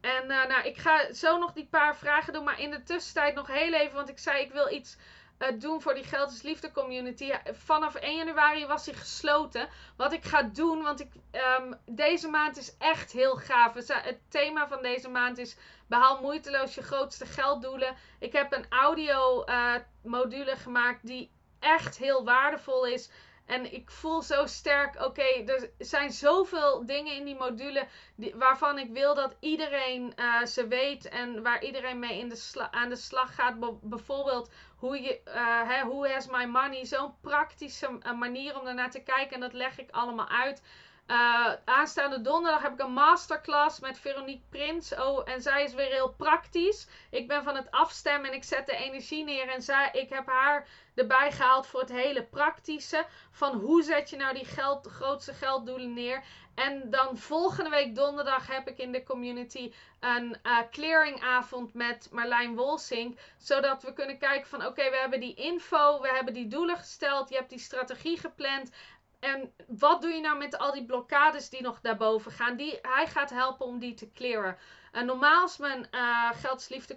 En uh, nou, ik ga zo nog die paar vragen doen. Maar in de tussentijd nog heel even. Want ik zei ik wil iets uh, doen voor die Geld is Liefde community. Vanaf 1 januari was hij gesloten. Wat ik ga doen, want ik, um, deze maand is echt heel gaaf. Het thema van deze maand is behaal moeiteloos je grootste gelddoelen. Ik heb een audio uh, module gemaakt die echt heel waardevol is. En ik voel zo sterk, oké, er zijn zoveel dingen in die module waarvan ik wil dat iedereen uh, ze weet en waar iedereen mee in de aan de slag gaat. bijvoorbeeld hoe je, uh, hè, Who has my money? Zo'n praktische uh, manier om ernaar te kijken en dat leg ik allemaal uit. Uh, aanstaande donderdag heb ik een masterclass met Veronique Prins. Oh, en zij is weer heel praktisch. Ik ben van het afstemmen en ik zet de energie neer. En zij, ik heb haar erbij gehaald voor het hele praktische. Van hoe zet je nou die geld, grootste gelddoelen neer. En dan volgende week donderdag heb ik in de community een uh, clearingavond met Marlijn Wolsink. Zodat we kunnen kijken van oké, we hebben die info, we hebben die doelen gesteld, je hebt die strategie gepland. En wat doe je nou met al die blokkades die nog daarboven gaan? Die, hij gaat helpen om die te clearen. En normaal is mijn uh,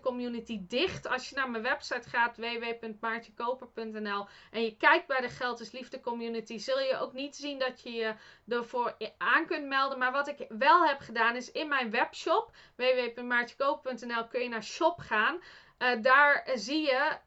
community dicht. Als je naar mijn website gaat, www.maartjekoper.nl en je kijkt bij de Geld community, zul je ook niet zien dat je je ervoor aan kunt melden. Maar wat ik wel heb gedaan is in mijn webshop, www.maartjekoper.nl, kun je naar shop gaan. Uh, daar zie je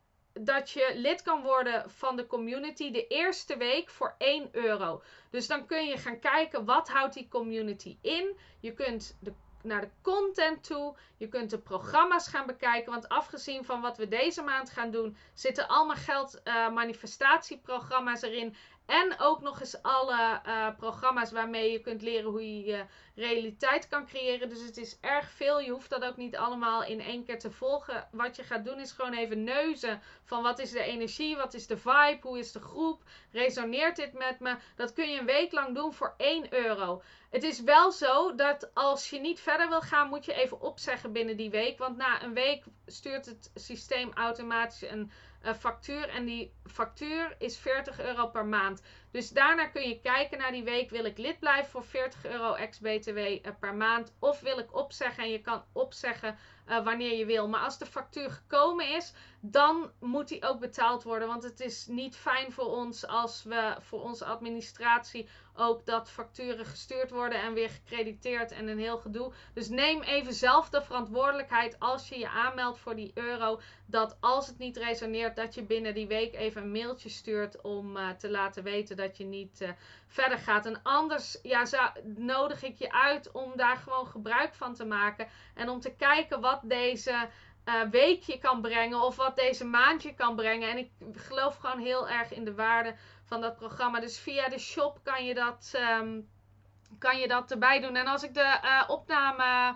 dat je lid kan worden van de community de eerste week voor 1 euro. Dus dan kun je gaan kijken wat houdt die community in. Je kunt de, naar de content toe. Je kunt de programma's gaan bekijken. Want afgezien van wat we deze maand gaan doen, zitten allemaal geld uh, manifestatieprogramma's erin. En ook nog eens alle uh, programma's waarmee je kunt leren hoe je je realiteit kan creëren. Dus het is erg veel. Je hoeft dat ook niet allemaal in één keer te volgen. Wat je gaat doen is gewoon even neuzen van wat is de energie, wat is de vibe, hoe is de groep, resoneert dit met me. Dat kun je een week lang doen voor 1 euro. Het is wel zo dat als je niet verder wil gaan, moet je even opzeggen binnen die week. Want na een week stuurt het systeem automatisch een factuur. En die factuur is 40 euro per maand. Dus daarna kun je kijken naar die week. Wil ik lid blijven voor 40 euro ex-BTW uh, per maand? Of wil ik opzeggen? En je kan opzeggen uh, wanneer je wil. Maar als de factuur gekomen is, dan moet die ook betaald worden. Want het is niet fijn voor ons als we voor onze administratie ook dat facturen gestuurd worden en weer gecrediteerd en een heel gedoe. Dus neem even zelf de verantwoordelijkheid als je je aanmeldt voor die euro. Dat als het niet resoneert, dat je binnen die week even een mailtje stuurt om uh, te laten weten dat je niet uh, verder gaat. En anders ja, nodig ik je uit om daar gewoon gebruik van te maken. En om te kijken wat deze uh, weekje kan brengen of wat deze maandje kan brengen. En ik geloof gewoon heel erg in de waarde van dat programma. Dus via de shop kan je dat, um, kan je dat erbij doen. En als ik de uh, opname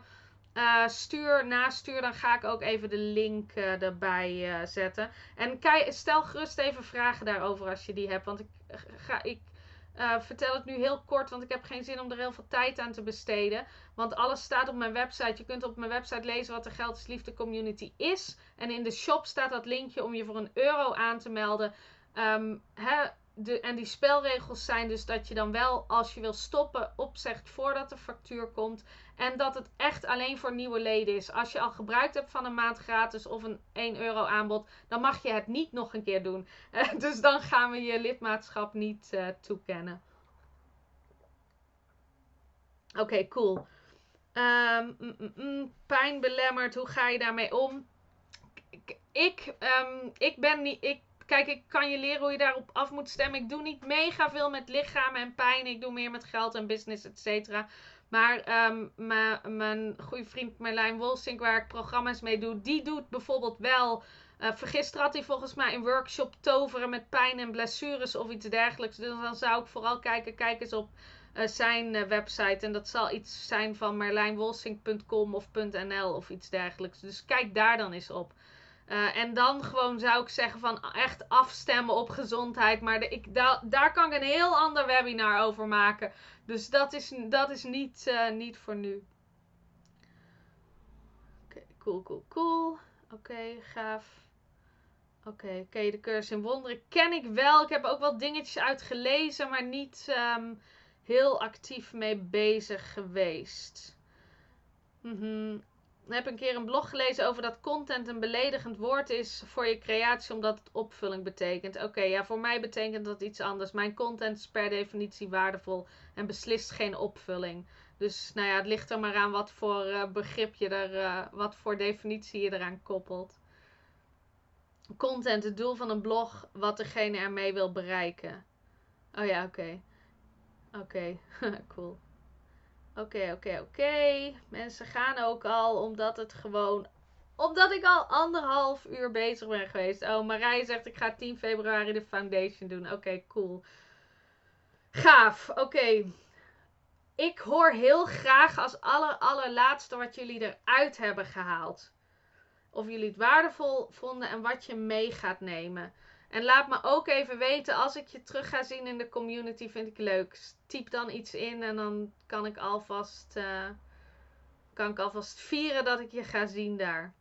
uh, stuur, nastuur, dan ga ik ook even de link erbij zetten. En stel gerust even vragen daarover als je die hebt. Want ik, ga, ik uh, vertel het nu heel kort, want ik heb geen zin om er heel veel tijd aan te besteden. Want alles staat op mijn website. Je kunt op mijn website lezen wat de Geld is Liefde Community is. En in de shop staat dat linkje om je voor een euro aan te melden. Um, de, en die spelregels zijn dus dat je dan wel, als je wil stoppen, opzegt voordat de factuur komt. En dat het echt alleen voor nieuwe leden is. Als je al gebruikt hebt van een maand gratis of een 1 euro aanbod, dan mag je het niet nog een keer doen. Dus dan gaan we je lidmaatschap niet uh, toekennen. Oké, cool. Um, pijn belemmerd, hoe ga je daarmee om? Ik, ik ben niet. Ik Kijk, ik kan je leren hoe je daarop af moet stemmen. Ik doe niet mega veel met lichaam en pijn. Ik doe meer met geld en business, et cetera. Maar um, mijn goede vriend Marlijn Wolsink, waar ik programma's mee doe, die doet bijvoorbeeld wel. Uh, vergisteren had hij volgens mij een workshop toveren met pijn en blessures of iets dergelijks. Dus dan zou ik vooral kijken, kijk eens op uh, zijn uh, website. En dat zal iets zijn van marlijnwolsink.com of .nl of iets dergelijks. Dus kijk daar dan eens op. Eh, en dan gewoon zou ik zeggen van echt afstemmen op gezondheid. Maar ik, da, daar kan ik een heel ander webinar over maken. Dus dat is, dat is niet, uh, niet voor nu. Oké, cool, cool, cool. Oké, gaaf. Oké, oké, de cursus in wonderen ken ik wel. Ik heb ook wel dingetjes uitgelezen, maar niet um, heel actief mee bezig geweest. Mm ik heb een keer een blog gelezen over dat content een beledigend woord is voor je creatie, omdat het opvulling betekent. Oké, ja, voor mij betekent dat iets anders. Mijn content is per definitie waardevol en beslist geen opvulling. Dus nou ja, het ligt er maar aan wat voor uh, begrip je er, uh, wat voor definitie je eraan koppelt. Content, het doel van een blog, wat degene ermee wil bereiken. Oh ja, oké. Oké, cool. Oké, oké, oké. Mensen gaan ook al omdat het gewoon. Omdat ik al anderhalf uur bezig ben geweest. Oh, Marij zegt ik ga 10 februari de foundation doen. Oké, cool. Gaaf. Oké. Ik hoor heel graag als aller, allerlaatste wat jullie eruit hebben gehaald. Of jullie het waardevol vonden en wat je mee gaat nemen. En laat me ook even weten als ik je terug ga zien in de community. Vind ik leuk. Typ dan iets in en dan kan ik alvast, uh, kan ik alvast vieren dat ik je ga zien daar.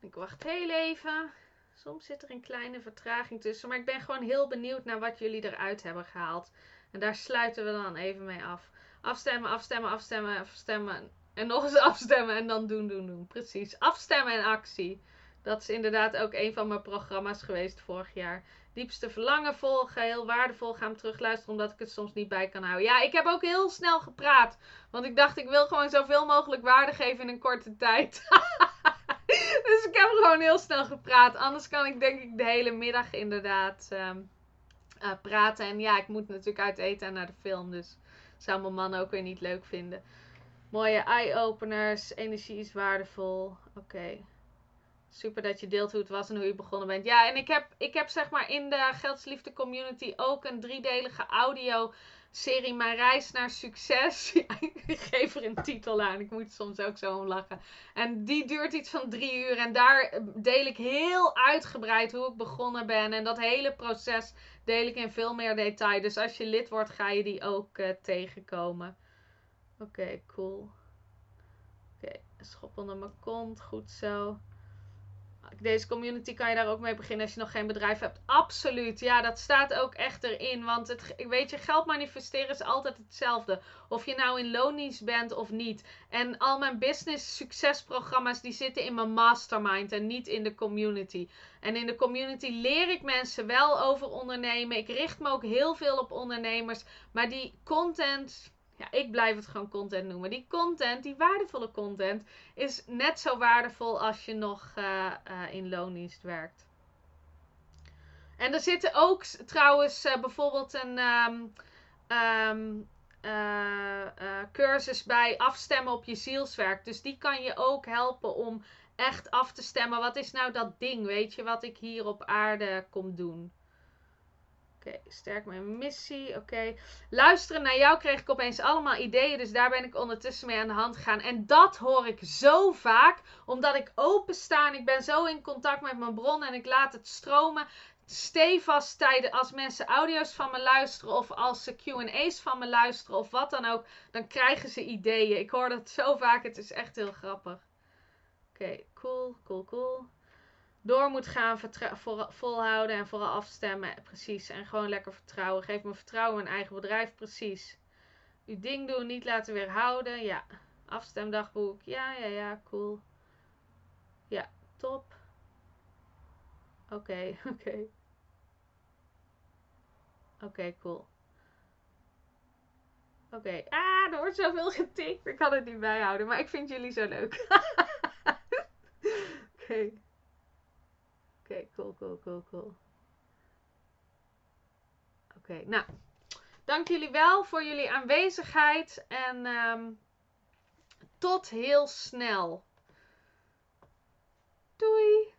Ik wacht heel even. Soms zit er een kleine vertraging tussen. Maar ik ben gewoon heel benieuwd naar wat jullie eruit hebben gehaald. En daar sluiten we dan even mee af. Afstemmen, afstemmen, afstemmen, afstemmen. En nog eens afstemmen en dan doen, doen, doen. Precies. Afstemmen en actie. Dat is inderdaad ook een van mijn programma's geweest vorig jaar. Diepste verlangen volgen, heel waardevol. Ga hem terugluisteren omdat ik het soms niet bij kan houden. Ja, ik heb ook heel snel gepraat. Want ik dacht, ik wil gewoon zoveel mogelijk waarde geven in een korte tijd. dus ik heb gewoon heel snel gepraat. Anders kan ik denk ik de hele middag inderdaad um, uh, praten. En ja, ik moet natuurlijk uit eten en naar de film. Dus zou mijn man ook weer niet leuk vinden. Mooie eye-openers. Energie is waardevol. Oké. Super dat je deelt hoe het was en hoe je begonnen bent. Ja, en ik heb, ik heb zeg maar in de Geldsliefde community ook een driedelige audio serie Mijn reis naar succes. ik geef er een titel aan. Ik moet soms ook zo om lachen. En die duurt iets van drie uur. En daar deel ik heel uitgebreid hoe ik begonnen ben. En dat hele proces deel ik in veel meer detail. Dus als je lid wordt, ga je die ook uh, tegenkomen. Oké, cool. Oké, okay, schop onder mijn kont. Goed zo deze community kan je daar ook mee beginnen als je nog geen bedrijf hebt. Absoluut. Ja, dat staat ook echt erin. Want het, weet je, geld manifesteren is altijd hetzelfde. Of je nou in lonies bent of niet. En al mijn business succesprogramma's die zitten in mijn mastermind en niet in de community. En in de community leer ik mensen wel over ondernemen. Ik richt me ook heel veel op ondernemers. Maar die content ja, ik blijf het gewoon content noemen. Die content, die waardevolle content, is net zo waardevol als je nog uh, uh, in loondienst werkt. En er zitten ook trouwens uh, bijvoorbeeld een um, um, cursus bij afstemmen op je zielswerk. Dus die kan je ook helpen om echt af te stemmen. Wat is nou dat ding, weet je, wat ik hier op aarde kom doen? Oké, sterk mijn missie. Oké. Luisteren naar jou kreeg ik opeens allemaal ideeën. Dus daar ben ik ondertussen mee aan de hand gegaan. En dat hoor ik zo vaak. Omdat ik opensta en ik ben zo in contact met mijn bron. En ik laat het stromen. Stevast tijden als mensen audio's van me luisteren. Of als ze QA's van me luisteren. Of wat dan ook. Dan krijgen ze ideeën. Ik hoor dat zo vaak. Het is echt heel grappig. Oké, cool, cool, cool door moet gaan, volhouden en vooral afstemmen. Precies. En gewoon lekker vertrouwen. Geef me vertrouwen in eigen bedrijf. Precies. Uw ding doen, niet laten weerhouden. Ja. Afstemdagboek. Ja, ja, ja. Cool. Ja, top. Oké, oké. Oké, cool. Oké. Ah, er wordt zoveel getikt. Ik kan het niet bijhouden. Maar ik vind jullie zo leuk. Oké okay, cool, cool, cool, cool. Oké, nou. Dank jullie wel voor jullie aanwezigheid. En um, tot heel snel. Doei!